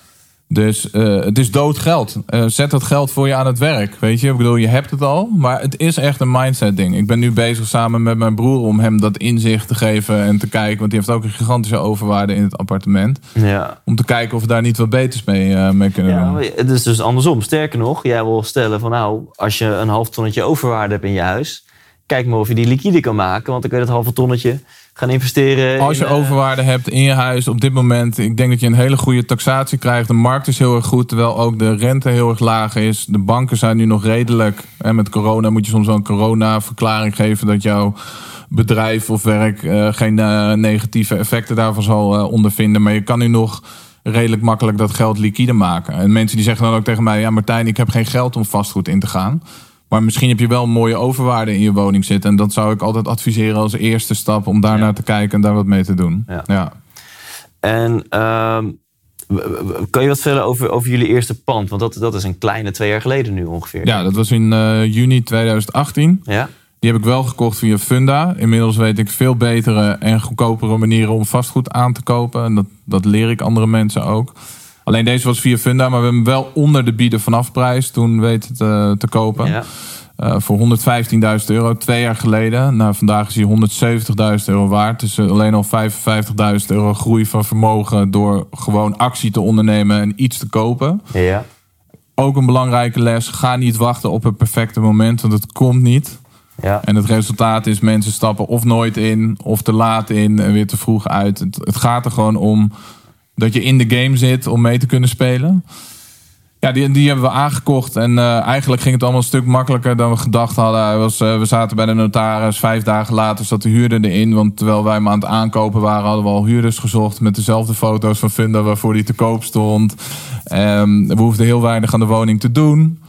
Dus eh, het is dood geld. Eh, zet dat geld voor je aan het werk. Weet je, ik bedoel, je hebt het al. Maar het is echt een mindset ding. Ik ben nu bezig samen met mijn broer om hem dat inzicht te geven en te kijken. Want die heeft ook een gigantische overwaarde in het appartement. ja. Om te kijken of we daar niet wat beters mee, eh, mee kunnen Ja, doen. het is dus andersom. Sterker nog, jij wil stellen van nou, als je een half tonnetje overwaarde hebt in je huis, kijk maar of je die liquide kan maken, want dan kun je dat halve tonnetje gaan investeren. Als je in, eh, overwaarde hebt in je huis op dit moment, ik denk dat je een hele goede taxatie krijgt. De markt is heel erg goed, terwijl ook de rente heel erg laag is. De banken zijn nu nog redelijk. En met corona moet je soms wel een corona-verklaring geven dat jouw bedrijf of werk eh, geen eh, negatieve effecten daarvan zal ondervinden. Maar je kan nu nog redelijk makkelijk dat geld liquide maken. En mensen die zeggen dan ook tegen mij: Ja, Martijn, ik heb geen geld om vastgoed in te gaan. Maar misschien heb je wel een mooie overwaarde in je woning zitten. En dat zou ik altijd adviseren als eerste stap om daar Ja. naar te kijken en daar wat mee te doen. Ja. Ja. En ehm, kan je wat verder over, over jullie eerste pand? Want dat, dat is een kleine twee jaar geleden nu ongeveer. Ja, dat was in eh, juni 2018. Ja? Die heb ik wel gekocht via Funda. Inmiddels weet ik veel betere en goedkopere manieren om vastgoed aan te kopen. En dat, dat leer ik andere mensen ook. Alleen deze was via Funda, maar we hebben hem wel onder de bieden vanaf prijs toen weten te, te kopen. ja. Eh, voor 115.000 euro, twee jaar geleden. Nou, vandaag is hij 170.000 euro waard. Dus eh, alleen al 55.000 euro groei van vermogen door gewoon actie te ondernemen en iets te kopen. Ja. Ook een belangrijke les. Ga niet wachten op het perfecte moment, want het komt niet. Ja. En het resultaat is mensen stappen of nooit in, of te laat in en weer te vroeg uit. Het, het gaat er gewoon om dat je in de game zit om mee te kunnen spelen. Ja, die, die hebben we aangekocht. En eh, eigenlijk ging het allemaal een stuk makkelijker dan we gedacht hadden. Was, eh, we zaten bij de notaris. Vijf dagen later zat de huurder erin. Want terwijl wij hem aan het aankopen waren, hadden we al huurders gezocht. Met dezelfde foto's van Funda waarvoor die te koop stond. Ehm, we hoefden heel weinig aan de woning te doen.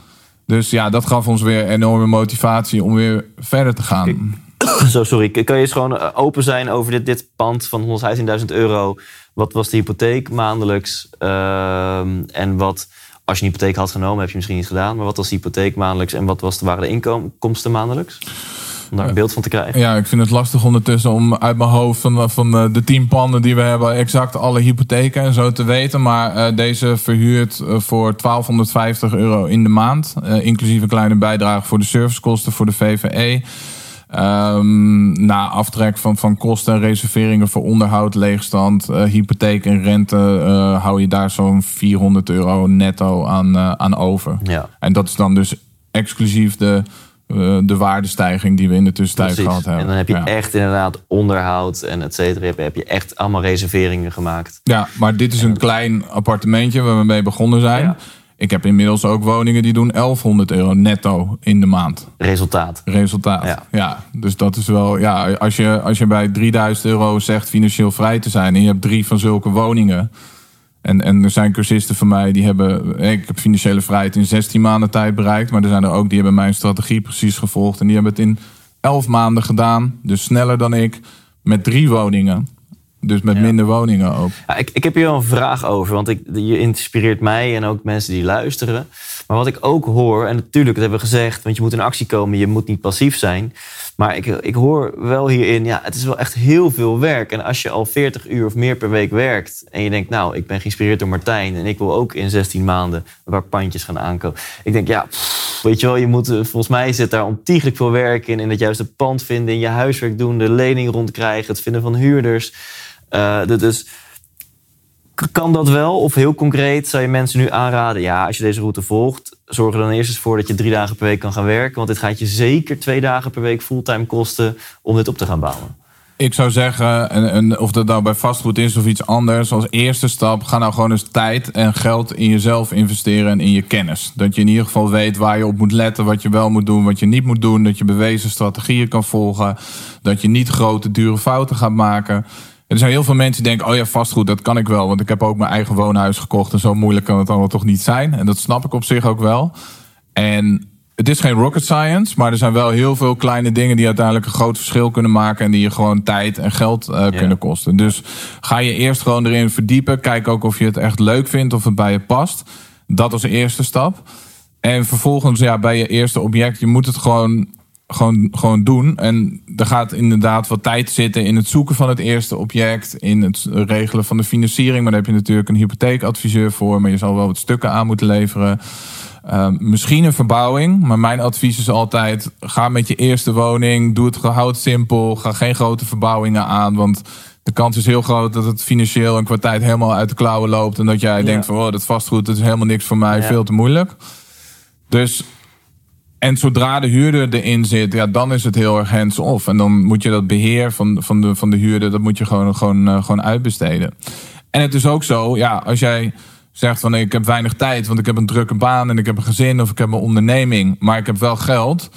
Dus ja, dat gaf ons weer enorme motivatie om weer verder te gaan. *coughs* Zo, sorry. Kan je eens gewoon eh, open zijn over dit, dit pand van 115.000 euro? Wat was de hypotheek maandelijks? Ehm, en wat, als je een hypotheek had genomen, heb je misschien niet gedaan. Maar wat was de hypotheek maandelijks en wat was de, waren de inkomsten maandelijks? Om daar een beeld van te krijgen. Ja, ik vind het lastig ondertussen om uit mijn hoofd van, van eh, de tien panden die we hebben exact alle hypotheken en zo te weten. Maar eh, deze verhuurt eh, voor 1250 euro in de maand. inclusief een kleine bijdrage voor de servicekosten voor de VVE. Ehm, na aftrek van, van kosten en reserveringen voor onderhoud, leegstand, eh, hypotheek en rente eh, hou je daar zo'n 400 euro netto aan, eh, aan over. Ja. En dat is dan dus exclusief de, de waardestijging die we in de tussentijd Precies. gehad hebben. En dan heb je ja. echt inderdaad onderhoud en et cetera. Heb, heb je echt allemaal reserveringen gemaakt. Ja, maar dit is een klein appartementje waar we mee begonnen zijn. Ja. Ik heb inmiddels ook woningen die doen 1100 euro netto in de maand. Resultaat. Resultaat. Ja. Ja. dus dat is wel. Ja, als je, als je bij 3000 euro zegt financieel vrij te zijn. en je hebt drie van zulke woningen. En, en er zijn cursisten van mij die hebben. Ik heb financiële vrijheid in 16 maanden tijd bereikt. Maar er zijn er ook die hebben mijn strategie precies gevolgd. En die hebben het in 11 maanden gedaan. Dus sneller dan ik. met drie woningen. Dus met Ja. minder woningen ook. Ja, ik, ik heb hier wel een vraag over, want ik, je inspireert mij en ook mensen die luisteren. Maar wat ik ook hoor, en natuurlijk, dat hebben we gezegd, want je moet in actie komen, je moet niet passief zijn. Maar ik, ik hoor wel hierin, ja, het is wel echt heel veel werk. En als je al 40 uur of meer per week werkt en je denkt, nou, ik ben geïnspireerd door Martijn en ik wil ook in 16 maanden een paar pandjes gaan aankopen. Ik denk, ja, pff, weet je wel, je moet, eh, volgens mij zit daar ontiegelijk veel werk in, in het juiste pand vinden, in je huiswerk doen, de lening rondkrijgen, het vinden van huurders. Dus kan dat wel? Of heel concreet zou je mensen nu aanraden... ja, als je deze route volgt... zorg er dan eerst eens voor dat je drie dagen per week kan gaan werken. Want dit gaat je zeker twee dagen per week fulltime kosten... om dit op te gaan bouwen. Ik zou zeggen, en, en of dat nou bij vastgoed is of iets anders, als eerste stap, ga nou gewoon eens tijd en geld in jezelf investeren en in je kennis. Dat je in ieder geval weet waar je op moet letten, wat je wel moet doen, wat je niet moet doen. Dat je bewezen strategieën kan volgen. Dat je niet grote, dure fouten gaat maken. Er zijn heel veel mensen die denken, oh ja, vastgoed, dat kan ik wel. Want ik heb ook mijn eigen woonhuis gekocht en zo moeilijk kan het allemaal toch niet zijn. En dat snap ik op zich ook wel. En het is geen rocket science, maar er zijn wel heel veel kleine dingen die uiteindelijk een groot verschil kunnen maken. En die je gewoon tijd en geld eh, kunnen kosten. Dus ga je eerst gewoon erin verdiepen. Kijk ook of je het echt leuk vindt, of het bij je past. Dat als eerste stap. En vervolgens, ja, bij je eerste object, je moet het gewoon, gewoon, gewoon doen. En er gaat inderdaad wat tijd zitten in het zoeken van het eerste object, in het regelen van de financiering. Maar daar heb je natuurlijk een hypotheekadviseur voor, maar je zal wel wat stukken aan moeten leveren. Uh, misschien een verbouwing, maar mijn advies is altijd: ga met je eerste woning, doe het, houd het simpel, ga geen grote verbouwingen aan, want de kans is heel groot dat het financieel en qua tijd helemaal uit de klauwen loopt en dat jij Ja. denkt van, oh, dat vastgoed, dat is helemaal niks voor mij, Ja. veel te moeilijk. Dus en zodra de huurder erin zit, ja, dan is het heel erg hands-off. En dan moet je dat beheer van, van, de, van de huurder, dat moet je gewoon, gewoon, eh, gewoon uitbesteden. En het is ook zo, ja, als jij zegt van ik heb weinig tijd, want ik heb een drukke baan en ik heb een gezin of ik heb een onderneming, maar ik heb wel geld.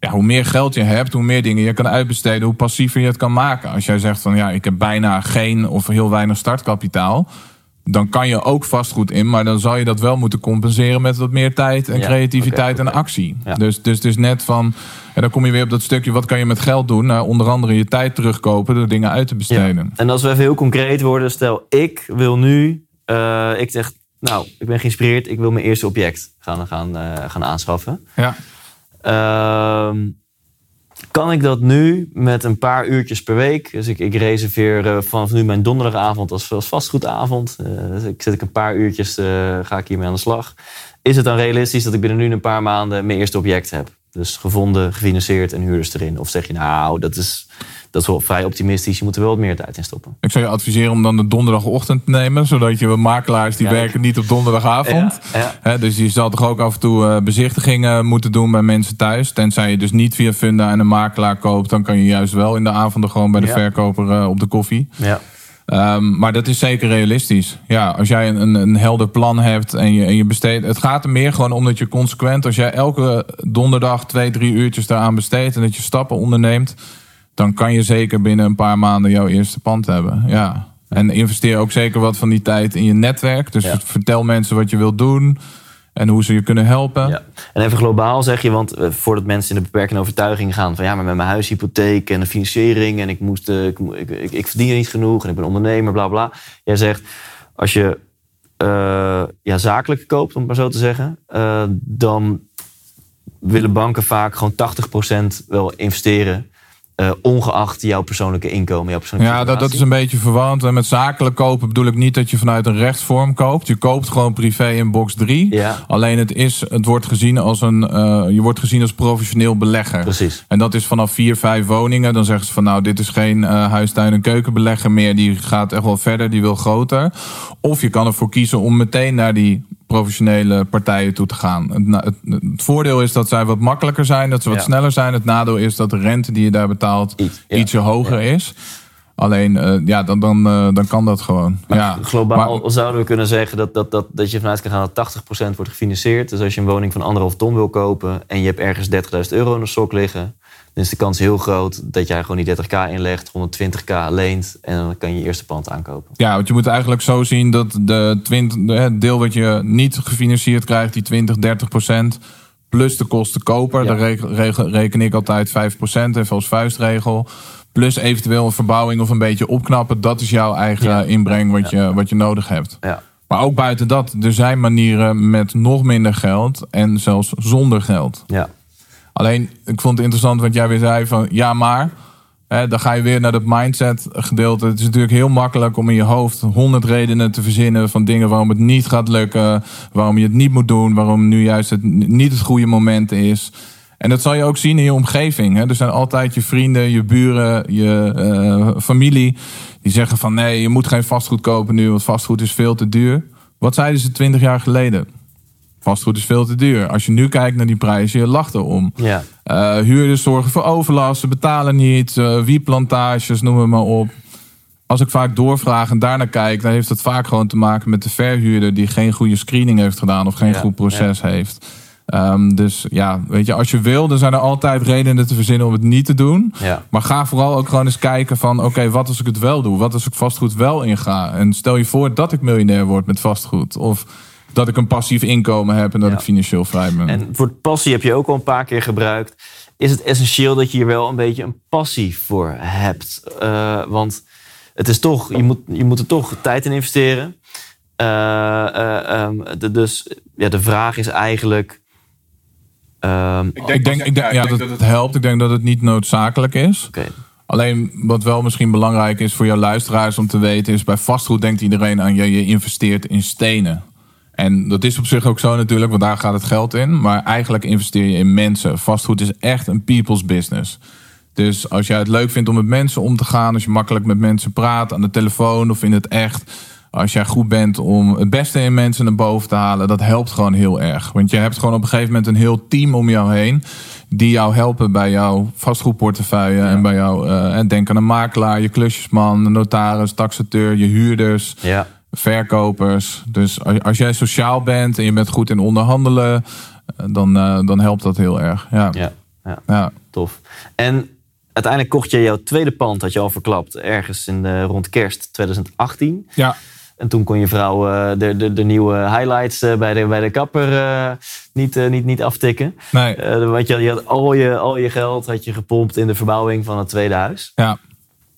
Ja, hoe meer geld je hebt, hoe meer dingen je kan uitbesteden, hoe passiever je het kan maken. Als jij zegt van ja, ik heb bijna geen of heel weinig startkapitaal, dan kan je ook vastgoed in, maar dan zal je dat wel moeten compenseren met wat meer tijd en Ja, creativiteit en actie. Ja. Dus, dus het is net van, en dan kom je weer op dat stukje, wat kan je met geld doen? Nou, onder andere je tijd terugkopen door dingen uit te besteden. En als we even heel concreet worden, stel ik wil nu, eh, ik zeg, nou, ik ben geïnspireerd, ik wil mijn eerste object gaan, gaan, eh, gaan aanschaffen. Ja. Ehm, kan ik dat nu met een paar uurtjes per week? Dus ik, ik reserveer eh, vanaf nu mijn donderdagavond als, als vastgoedavond. Eh, dus ik zet ik een paar uurtjes, eh, ga ik hiermee aan de slag. Is het dan realistisch dat ik binnen nu een paar maanden mijn eerste object heb? Dus gevonden, gefinancierd en huurders erin. Of zeg je nou, dat is, dat is wel vrij optimistisch. Je moet er wel wat meer tijd in stoppen. Ik zou je adviseren om dan de donderdagochtend te nemen, zodat je makelaars die Ja. werken niet op donderdagavond. Ja, ja. Hè, dus je zal toch ook af en toe eh, bezichtigingen moeten doen bij mensen thuis. Tenzij je dus niet via Funda en een makelaar koopt, dan kan je juist wel in de avonden gewoon bij de verkoper eh, op de koffie. Ja. Ehm, maar dat is zeker realistisch. Ja, als jij een, een, een helder plan hebt en je, en je besteedt. Het gaat er meer gewoon om dat je consequent, als jij elke donderdag twee, drie uurtjes daaraan besteedt en dat je stappen onderneemt, dan kan je zeker binnen een paar maanden jouw eerste pand hebben. Ja. En investeer ook zeker wat van die tijd in je netwerk. Dus Ja. vertel mensen wat je wilt doen en hoe ze je kunnen helpen. Ja. En even globaal zeg je, want eh, voordat mensen in de beperkende overtuiging gaan van ja, maar met mijn huishypotheek en de financiering en ik, moest, eh, ik, ik, ik, verdien niet genoeg en ik ben ondernemer, bla bla. Jij zegt, als je eh, ja, zakelijk koopt, om maar zo te zeggen, dan willen banken vaak gewoon 80% wel investeren. Eh, ongeacht jouw persoonlijke inkomen, jouw persoonlijke Ja, dat, dat is een beetje verwant. En met zakelijk kopen bedoel ik niet dat je vanuit een rechtsvorm koopt. Je koopt gewoon privé in box 3. Ja. Alleen het, is, het wordt gezien als een, eh, je wordt gezien als professioneel belegger. Precies. En dat is vanaf vier, vijf woningen. Dan zeggen ze van nou, dit is geen eh huistuin- en keukenbelegger meer. Die gaat echt wel verder, die wil groter. Of je kan ervoor kiezen om meteen naar die professionele partijen toe te gaan. Het, na- het, het voordeel is dat zij wat makkelijker zijn, dat ze wat Ja. sneller zijn. Het nadeel is dat de rente die je daar betaalt Iets, ja. ietsje hoger is. Alleen, eh, ja, dan, dan, eh, dan kan dat gewoon. ja. Globaal Maar- zouden we kunnen zeggen dat, dat, dat, dat je vanuit kan gaan dat 80% wordt gefinancierd. Dus als je een woning van anderhalf ton wil kopen en je hebt ergens 30.000 euro in de sok liggen, dan is de kans heel groot dat jij gewoon die 30k inlegt, 120k leent en dan kan je je eerste pand aankopen. Ja, want je moet eigenlijk zo zien dat de 20, de- het deel wat je niet gefinancierd krijgt, die 20, 30 procent, plus de kosten koper, Ja. daar reken, ik altijd 5 procent, even als vuistregel. Plus eventueel een verbouwing of een beetje opknappen. Dat is jouw eigen Ja. inbreng wat, je, wat je nodig hebt. Ja. Maar ook buiten dat, er zijn manieren met nog minder geld en zelfs zonder geld. Ja. Alleen, ik vond het interessant wat jij weer zei van ja, maar. Hè, dan ga je weer naar dat mindset gedeelte. Het is natuurlijk heel makkelijk om in je hoofd honderd redenen te verzinnen van dingen waarom het niet gaat lukken, waarom je het niet moet doen, waarom nu juist het niet het goede moment is. En dat zal je ook zien in je omgeving. Hè. Er zijn altijd je vrienden, je buren, je eh, familie die zeggen van nee, je moet geen vastgoed kopen nu, want vastgoed is veel te duur. Wat zeiden ze twintig jaar geleden? Vastgoed is veel te duur. Als je nu kijkt naar die prijzen, je lacht erom. Ja. Eh, huurders zorgen voor overlast, ze betalen niet, eh wieplantages, noem het maar op. Als ik vaak doorvraag en daarnaar kijk, dan heeft dat vaak gewoon te maken met de verhuurder die geen goede screening heeft gedaan of geen Ja, goed proces heeft. Ehm, dus ja, weet je, als je wil, dan zijn er altijd redenen te verzinnen om het niet te doen. Ja. Maar ga vooral ook gewoon eens kijken van, oké, wat als ik het wel doe? Wat als ik vastgoed wel inga? En stel je voor dat ik miljonair word met vastgoed. Of dat ik een passief inkomen heb en dat Ja. ik financieel vrij ben. En voor passie heb je ook al een paar keer gebruikt. Is het essentieel dat je hier wel een beetje een passie voor hebt? Eh, want het is toch, je moet, je moet er toch tijd in investeren. Eh, eh, ehm, de, dus ja, de vraag is eigenlijk. ehm, Ik denk, ik denk, ja, dat het helpt. Ik denk dat het niet noodzakelijk is. Oké, Alleen wat wel misschien belangrijk is voor jouw luisteraars om te weten, is bij vastgoed denkt iedereen aan je, je investeert in stenen. En dat is op zich ook zo natuurlijk, want daar gaat het geld in. Maar eigenlijk investeer je in mensen. Vastgoed is echt een people's business. Dus als jij het leuk vindt om met mensen om te gaan, als je makkelijk met mensen praat aan de telefoon of in het echt, als jij goed bent om het beste in mensen naar boven te halen, dat helpt gewoon heel erg. Want je hebt gewoon op een gegeven moment een heel team om jou heen die jou helpen bij jouw vastgoedportefeuille en bij jou. eh, en denk aan een makelaar, je klusjesman, een notaris, taxateur, je huurders ja. Verkopers. Dus als, als jij sociaal bent en je bent goed in onderhandelen, eh, dan, eh, dan helpt dat heel erg. Ja. Ja, ja, Ja. tof. En uiteindelijk kocht je jouw tweede pand, had je al verklapt, ergens in de, rond kerst 2018. Ja. En toen kon je vrouw eh, de, de, de nieuwe highlights bij, de, bij de kapper niet, niet, niet aftikken. Nee. Want je, je had al je, al je geld had je gepompt in de verbouwing van het tweede huis. Ja.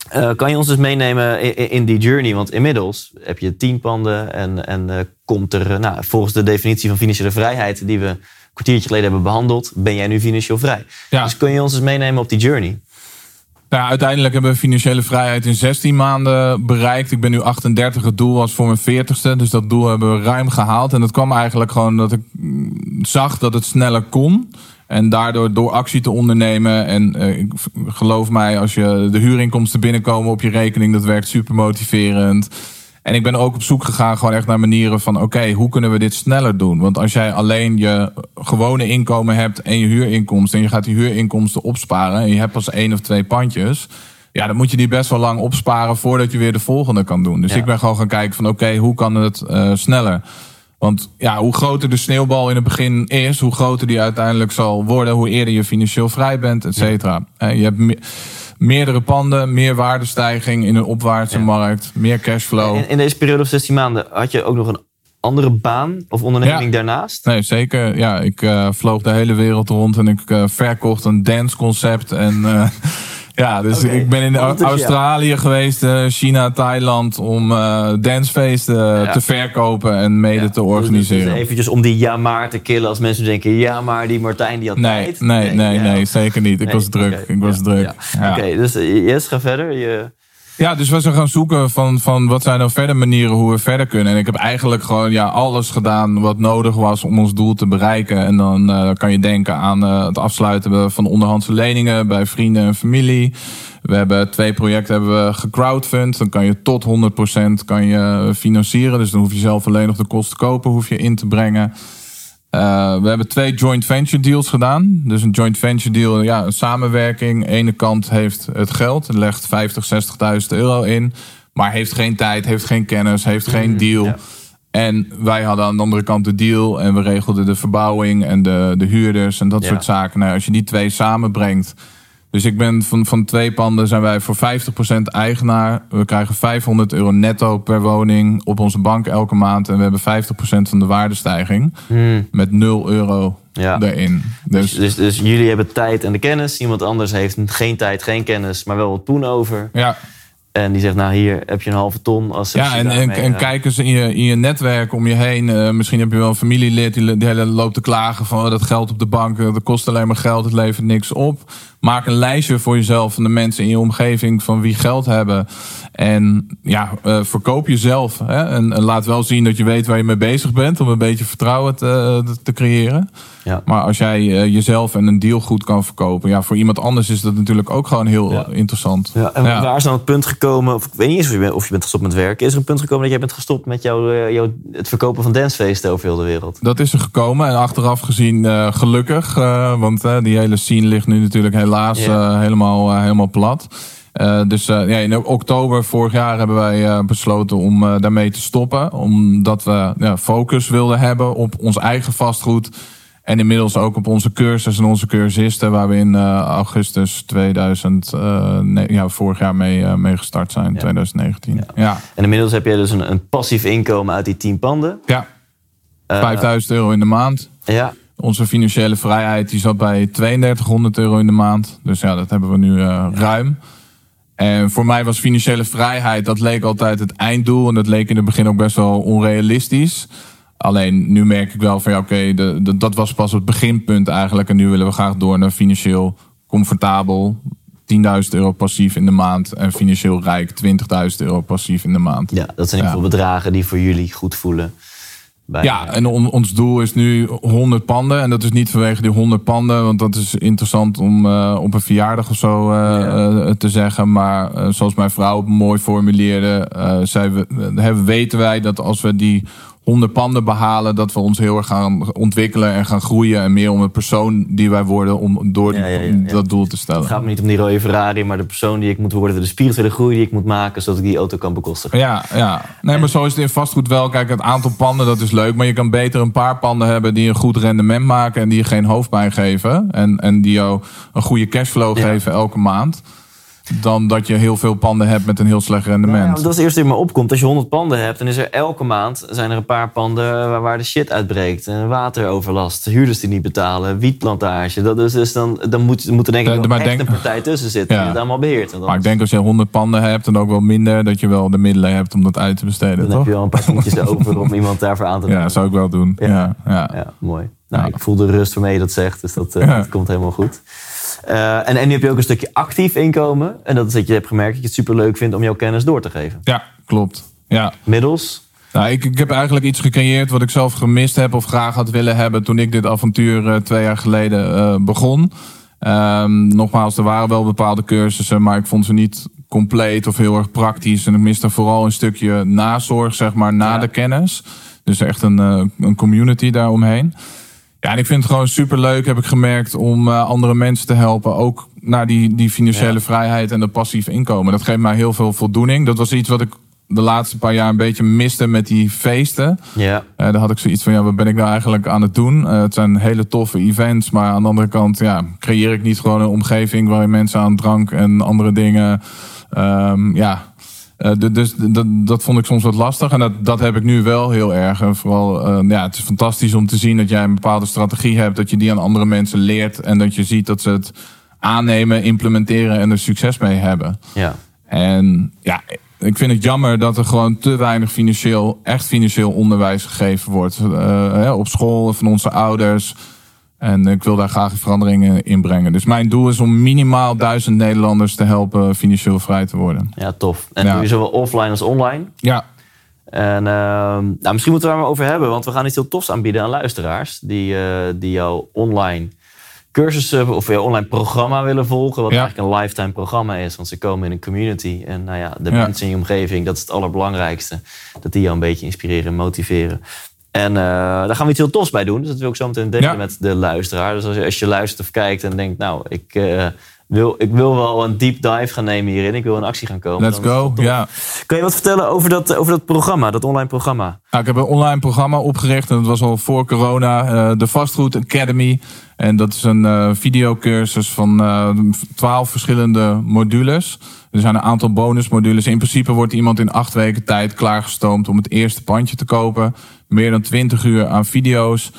Eh, kan je ons dus meenemen in, die journey? Want inmiddels heb je tien panden en, en eh, komt er, eh, nou, volgens de definitie van financiële vrijheid die we een kwartiertje geleden hebben behandeld, ben jij nu financieel vrij. Ja. Dus kun je ons eens meenemen op die journey? Nou, uiteindelijk hebben we financiële vrijheid in 16 maanden bereikt. Ik ben nu 38. Het doel was voor mijn 40ste. Dus dat doel hebben we ruim gehaald. En dat kwam eigenlijk gewoon dat ik mm, zag dat het sneller kon. En daardoor door actie te ondernemen. En v- geloof mij, als je de huurinkomsten binnenkomen op je rekening, dat werkt super motiverend. En ik ben ook op zoek gegaan gewoon echt naar manieren van... oké, hoe kunnen we dit sneller doen? Want als jij alleen je gewone inkomen hebt en je huurinkomsten... en je gaat die huurinkomsten opsparen en je hebt pas één of twee pandjes... ja, dan moet je die best wel lang opsparen voordat je weer de volgende kan doen. Dus Ja. ik ben gewoon gaan kijken van oké, hoe kan het eh, sneller? Want ja, hoe groter de sneeuwbal in het begin is... hoe groter die uiteindelijk zal worden... hoe eerder je financieel vrij bent, et cetera. Eh, Je hebt me- meerdere panden, meer waardestijging in een opwaartse Ja. markt... meer cashflow. In, in deze periode van 16 maanden had je ook nog een andere baan of onderneming Ja. daarnaast? Nee, zeker. Ja, ik eh, vloog de hele wereld rond en ik eh, verkocht een danceconcept. En eh, ja, dus ik ben in je? Australië geweest, eh, China, Thailand om eh dancefeesten Ja. te verkopen en mede Ja, te dus- organiseren. Dus eventjes om die ja maar te killen als mensen denken ja maar die Martijn die had Nee, tijd. nee, nee, nee, zeker niet. Ik Nee, was druk. Ik was druk. Oké, dus eh, yes, ga verder. Je, Ja, dus we zijn gaan zoeken van, van wat zijn nou verder manieren hoe we verder kunnen. En ik heb eigenlijk gewoon ja, alles gedaan wat nodig was om ons doel te bereiken. En dan eh, kan je denken aan eh, het afsluiten van onderhandse leningen bij vrienden en familie. We hebben twee projecten hebben we gecrowdfund. Dan kan je tot 100% kan je financieren. Dus dan hoef je zelf alleen nog de kosten kopen hoef je in te brengen. Uh, we hebben twee joint venture deals gedaan. Dus een joint venture deal, ja, een samenwerking. Ene kant heeft het geld, legt 50, 60.000 euro in. Maar heeft geen tijd, heeft geen kennis, heeft geen deal. ja. En wij hadden aan de andere kant de deal. En we regelden de verbouwing en de, de huurders en dat Ja. soort zaken. Nou, als je die twee samenbrengt. Dus ik ben van, van twee panden zijn wij voor 50% eigenaar. We krijgen 500 euro netto per woning op onze bank elke maand. En we hebben 50% van de waardestijging. Hmm. Met 0 euro Ja. daarin. Dus, Dus dus, dus jullie hebben tijd en de kennis. Iemand anders heeft geen tijd, geen kennis, maar wel wat poen over. ja, En die zegt, nou hier heb je een halve ton. Als Ja, en, en, en kijk eens in je, in je netwerk om je heen. Eh, misschien heb je wel een familielid die, die hele loopt te klagen van oh, dat geld op de bank, eh, dat kost alleen maar geld, het levert niks op. Maak een lijstje voor jezelf van de mensen in je omgeving van wie geld hebben. En ja, eh, verkoop jezelf. Hè? En, en laat wel zien dat je weet waar je mee bezig bent om een beetje vertrouwen te, te creëren. Ja. Maar als jij eh, jezelf en een deal goed kan verkopen, ja, voor iemand anders is dat natuurlijk ook gewoon heel Ja. eh, interessant. Ja, en Ja. waar is dan het punt gekomen, of ik weet niet eens of je, bent, of je bent gestopt met werken. Is er een punt gekomen dat jij bent gestopt met jouw, eh, jouw, het verkopen van dancefeesten over heel de wereld? Dat is er gekomen en achteraf gezien eh, gelukkig. eh, want eh, die hele scene ligt nu natuurlijk helaas Ja. eh, helemaal, eh, helemaal plat. Eh, dus ja, in oktober vorig jaar hebben wij besloten om daarmee te stoppen. Omdat we ja, focus wilden hebben op ons eigen vastgoed. En inmiddels ook op onze cursus en onze cursisten. Waar we in augustus 2000, eh, nee, ja, vorig jaar mee, mee gestart zijn, Ja. 2019. Ja. Ja, ja. En inmiddels heb jij dus een, een passief inkomen uit die tien panden. Eh, 5000 euro in de maand. Ja, Onze financiële vrijheid die zat bij 3200 euro in de maand. Dus ja, dat hebben we nu eh, ruim. En voor mij was financiële vrijheid, dat leek altijd het einddoel. En dat leek in het begin ook best wel onrealistisch. Alleen nu merk ik wel van ja, oké, de- dat was pas het beginpunt eigenlijk. En nu willen we graag door naar financieel comfortabel. 10.000 euro passief in de maand. En financieel rijk 20.000 euro passief in de maand. ja, dat zijn ieder geval bedragen die voor jullie goed voelen. Bij, Ja, en on- ons doel is nu 100 panden. En dat is niet vanwege die 100 panden, want dat is interessant om eh, op een verjaardag of zo eh, Ja. eh, te zeggen. Maar zoals mijn vrouw mooi formuleerde, zei we, weten wij dat als we die 100 panden behalen, dat we ons heel erg gaan ontwikkelen en gaan groeien. En meer om de persoon die wij worden, om door die- Ja, ja, ja, om ja. dat doel te stellen. Het gaat me niet om die rode Ferrari, maar de persoon die ik moet worden, de spirituele groei die ik moet maken, zodat ik die auto kan bekostigen. Ja, ja. Nee, maar zo is het in vastgoed wel. Kijk, het aantal panden, dat is leuk. Maar je kan beter een paar panden hebben die een goed rendement maken. En die je geen hoofdpijn geven. En, en die jou een goede cashflow geven elke maand. Dan dat je heel veel panden hebt met een heel slecht rendement. want dat is het eerste die me opkomt. Als je 100 panden hebt, dan is er elke maand zijn er een paar panden waar, waar de shit uitbreekt. En wateroverlast, huurders die niet betalen, wietplantage. Dat is dus dan, dan moet, moet er denk ik maar echt denk- een partij tussen zitten Ja. die het allemaal beheert. En Maar ik denk als je 100 panden hebt en ook wel minder, dat je wel de middelen hebt om dat uit te besteden, dan toch? heb je wel een paar tientjes *laughs* over om iemand daarvoor aan te nemen. Ja, zou ik wel doen. Ja. Ja, ja. Mooi. Nou, ik voel de rust waarmee je dat zegt, dus dat, eh, dat komt helemaal goed. Eh, en, en nu heb je ook een stukje actief inkomen. En dat is dat je hebt gemerkt dat je het superleuk vindt om jouw kennis door te geven. ja klopt. Ja. Middels? Nou, ik, ik heb eigenlijk iets gecreëerd wat ik zelf gemist heb of graag had willen hebben toen ik dit avontuur eh, twee jaar geleden eh, begon. Ehm, nogmaals, er waren wel bepaalde cursussen, maar ik vond ze niet compleet of heel erg praktisch. En ik miste vooral een stukje nazorg, zeg maar, na Ja. de kennis. Dus echt een, een community daaromheen. Ja, en ik vind het gewoon super leuk, heb ik gemerkt, om eh, andere mensen te helpen. Ook naar die, die financiële Ja. vrijheid en dat passief inkomen. Dat geeft mij heel veel voldoening. Dat was iets wat ik de laatste paar jaar een beetje miste met die feesten. Ja. Eh, daar had ik zoiets van, ja, wat ben ik nou eigenlijk aan het doen? Eh, het zijn hele toffe events, maar aan de andere kant, ja, creëer ik niet gewoon een omgeving waarin mensen aan drank en andere dingen, ehm, ja. Eh, dus dat, dat vond ik soms wat lastig. En dat, dat heb ik nu wel heel erg. En vooral, eh, ja, het is fantastisch om te zien dat jij een bepaalde strategie hebt. Dat je die aan andere mensen leert. En dat je ziet dat ze het aannemen, implementeren en er succes mee hebben. ja. En ja, ik vind het jammer dat er gewoon te weinig financieel, echt financieel onderwijs gegeven wordt. Eh, hè, op school van onze ouders. En ik wil daar graag veranderingen in brengen. Dus mijn doel is om minimaal duizend Nederlanders te helpen financieel vrij te worden. Ja, tof. En Ja. doe je zowel offline als online. Ja, En nou, misschien moeten we daar maar over hebben, want we gaan iets heel tofs aanbieden aan luisteraars die, eh, die jouw online cursussen of jouw online programma willen volgen. Wat Ja. eigenlijk een lifetime programma is, want ze komen in een community. En nou ja, de Ja. mensen in je omgeving, dat is het allerbelangrijkste. Dat die jou een beetje inspireren en motiveren. En eh, daar gaan we iets heel tofs bij doen. Dus dat wil ik zo meteen delen Ja. met de luisteraar. Dus als je, als je luistert of kijkt en denkt, nou, ik, eh, wil, ik wil wel een deep dive gaan nemen hierin. Ik wil in actie gaan komen. let's go. Ja. Kan je wat vertellen over dat, over dat programma, dat online programma? Nou, ik heb een online programma opgericht en dat was al voor corona, eh, de Vastgoed Academy. En dat is een videocursus van twaalf verschillende modules. Er zijn een aantal bonusmodules. In principe wordt iemand in acht weken tijd klaargestoomd om het eerste pandje te kopen. Meer dan twintig uur aan video's.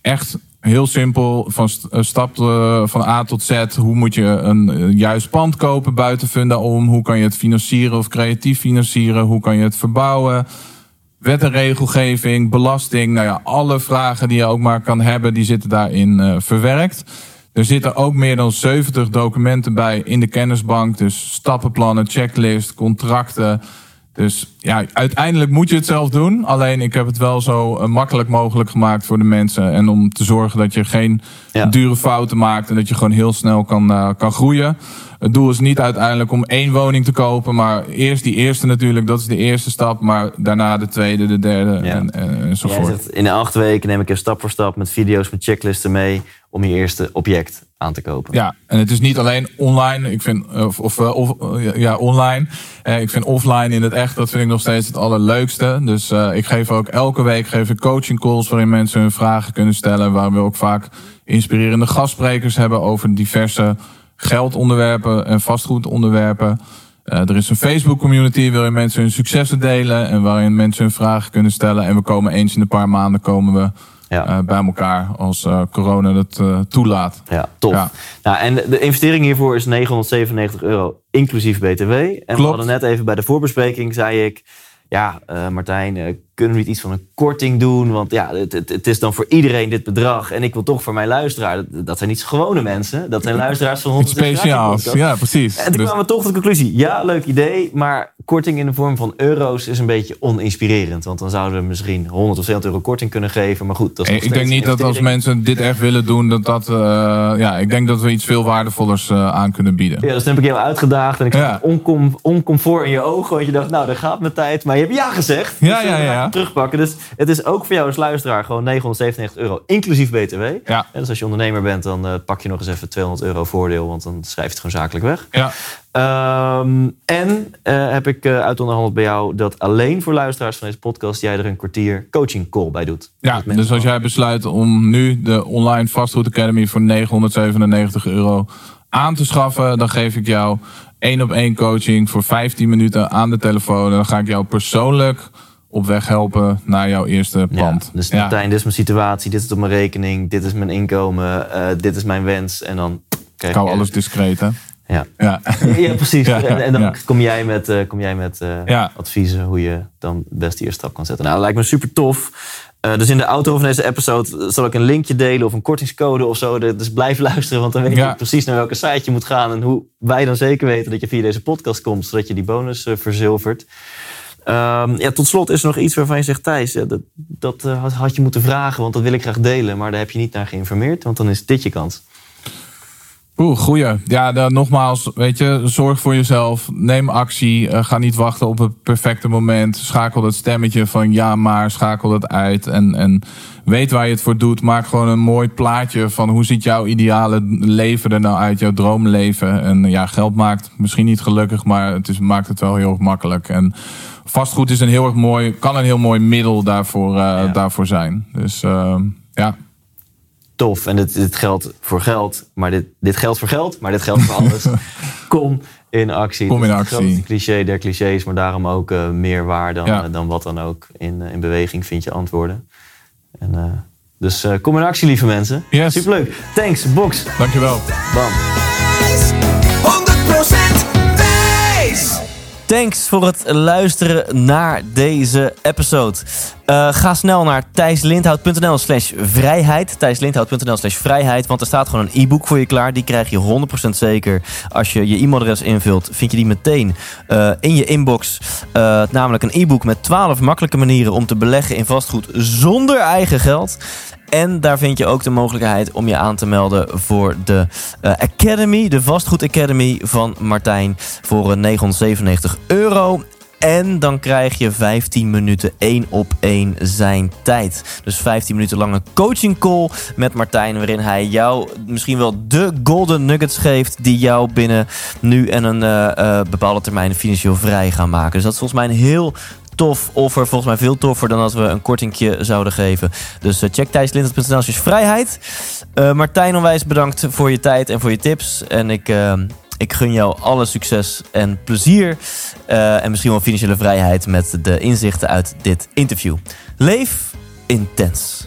Echt heel simpel, van eh, stap eh, van A tot Z. Hoe moet je een eh, juist pand kopen buiten Funda om? Hoe kan je het financieren of creatief financieren? Hoe kan je het verbouwen? Wet en regelgeving, belasting. Nou ja, alle vragen die je ook maar kan hebben, die zitten daarin verwerkt. Er zitten ook meer dan 70 documenten bij in de kennisbank. Dus stappenplannen, checklist, contracten. Dus ja, uiteindelijk moet je het zelf doen. Alleen ik heb het wel zo eh, makkelijk mogelijk gemaakt voor de mensen. En om te zorgen dat je geen Ja. dure fouten maakt. En dat je gewoon heel snel kan, eh, kan groeien. Het doel is niet uiteindelijk om één woning te kopen. Maar eerst die eerste natuurlijk, dat is de eerste stap. Maar daarna de tweede, de derde Ja. en, en, Jij enzovoort. in de acht weken neem ik je stap voor stap met video's, met checklisten mee om je eerste object aan te kopen. Ja, en het is niet alleen online. Ik vind, of, of, eh, eh, ja, online. Eh, ik vind offline in het echt, dat vind ik nog steeds het allerleukste. Dus eh, ik geef ook elke week geef ik coaching calls waarin mensen hun vragen kunnen stellen. Waar we ook vaak inspirerende gastsprekers hebben over diverse geldonderwerpen en vastgoedonderwerpen. Eh, er is een Facebook community waarin mensen hun successen delen en waarin mensen hun vragen kunnen stellen. En we komen eens in een paar maanden komen we Ja. eh, bij elkaar als eh, corona dat eh, toelaat. Ja, tof. Ja. Nou, en de investering hiervoor is 997 euro, inclusief BTW. En we hadden net even bij de voorbespreking, zei ik... Ja, Martijn, kunnen we niet iets van een korting doen? Want ja, het, het, het is dan voor iedereen dit bedrag. En ik wil toch voor mijn luisteraar... Dat, dat zijn niet gewone mensen. Dat zijn luisteraars van Iets 100 speciaals. Ja, precies. En toen Dus- kwamen we toch tot de conclusie. Ja, leuk idee. Maar korting in de vorm van euro's is een beetje oninspirerend. Want dan zouden we misschien 100 of 200 euro korting kunnen geven. Maar goed, dat is nog ik denk niet dat als mensen dit echt willen doen, dat dat. eh, ja, ik denk dat we iets veel waardevollers eh, aan kunnen bieden. Ja, dus toen heb ik jou uitgedaagd en ik zag Ja. oncom, oncomfort in je ogen. Want je dacht, nou, dat gaat mijn tijd. Maar je hebt ja gezegd. Ja, Dus, ja, ja. Terugpakken. Dus het is ook voor jou als luisteraar gewoon 997 euro, inclusief BTW. Ja. En dus als je ondernemer bent, dan eh, pak je nog eens even 200 euro voordeel. Want dan schrijf je het gewoon zakelijk weg. Ja, Ehm, en eh, heb ik eh uit onderhandeld bij jou dat alleen voor luisteraars van deze podcast jij er een kwartier coaching call bij doet. ja dus als jij besluit om nu de online Vastgoed Academy voor 997 euro aan te schaffen, dan geef ik jou één op één coaching voor 15 minuten aan de telefoon. En dan ga ik jou persoonlijk op weg helpen naar jouw eerste Ja, pand. dus Ja. Martijn, dit is mijn situatie, dit is op mijn rekening, dit is mijn inkomen, eh, dit is mijn wens. En dan krijg Ik hou alles discreet, hè? Ja. Ja. Ja, precies. *laughs* Ja, en, en dan ja. kom jij met, eh, kom jij met eh, adviezen hoe je dan het beste eerste stap kan zetten. Nou, dat lijkt me super tof. Eh, dus in de auto van deze episode zal ik een linkje delen of een kortingscode of zo. Dus blijf luisteren, want dan weet je precies naar welke site je moet gaan. En hoe wij dan zeker weten dat je via deze podcast komt, zodat je die bonus verzilvert. Ehm, ja, tot slot is er nog iets waarvan je zegt, Thijs, dat, dat had je moeten vragen, want dat wil ik graag delen. Maar daar heb je niet naar geïnformeerd, want dan is dit je kans. Oeh, goeie. Ja, dan, nogmaals, weet je, zorg voor jezelf. Neem actie. eh, ga niet wachten op het perfecte moment. Schakel dat stemmetje van ja, maar schakel dat uit. En, en weet waar je het voor doet. Maak gewoon een mooi plaatje van hoe ziet jouw ideale leven er nou uit, jouw droomleven. En ja, geld maakt misschien niet gelukkig, maar het is, maakt het wel heel erg makkelijk. En vastgoed is een heel erg mooi, kan een heel mooi middel daarvoor, eh, daarvoor zijn. Dus eh, ja. En dit, dit geldt voor geld, maar dit, dit geldt voor geld, maar dit geldt voor alles. *laughs* Kom in actie. Kom in het actie. grootste cliché der clichés, maar daarom ook eh, meer waar dan, Ja. eh, dan wat dan ook. In, eh, in beweging vind je antwoorden. En, dus kom in actie, lieve mensen. Yes. Superleuk. Thanks, Box. Dankjewel. Bam. Thanks voor het luisteren naar deze episode. Eh, ga snel naar thijslindhout.nl slash vrijheid. thijslindhout.nl slash vrijheid. Want er staat gewoon een e-book voor je klaar. Die krijg je 100% zeker. Als je je e-mailadres invult, vind je die meteen eh, in je inbox. Eh, namelijk een e-book met 12 makkelijke manieren om te beleggen in vastgoed zonder eigen geld. En daar vind je ook de mogelijkheid om je aan te melden voor de eh, Academy, de Vastgoed Academy van Martijn, voor eh, 997 euro. En dan krijg je 15 minuten één op één zijn tijd. Dus 15 minuten lang een coaching call met Martijn. Waarin hij jou misschien wel de golden nuggets geeft. Die jou binnen nu en een eh, eh, bepaalde termijn financieel vrij gaan maken. Dus dat is volgens mij een heel tof offer. Volgens mij veel toffer dan als we een kortingje zouden geven. Dus eh, check thijslintert.nl vrijheid. Eh, Martijn, onwijs bedankt voor je tijd en voor je tips. En ik, eh, ik gun jou alle succes en plezier. en misschien wel financiële vrijheid met de inzichten uit dit interview. Leef intens.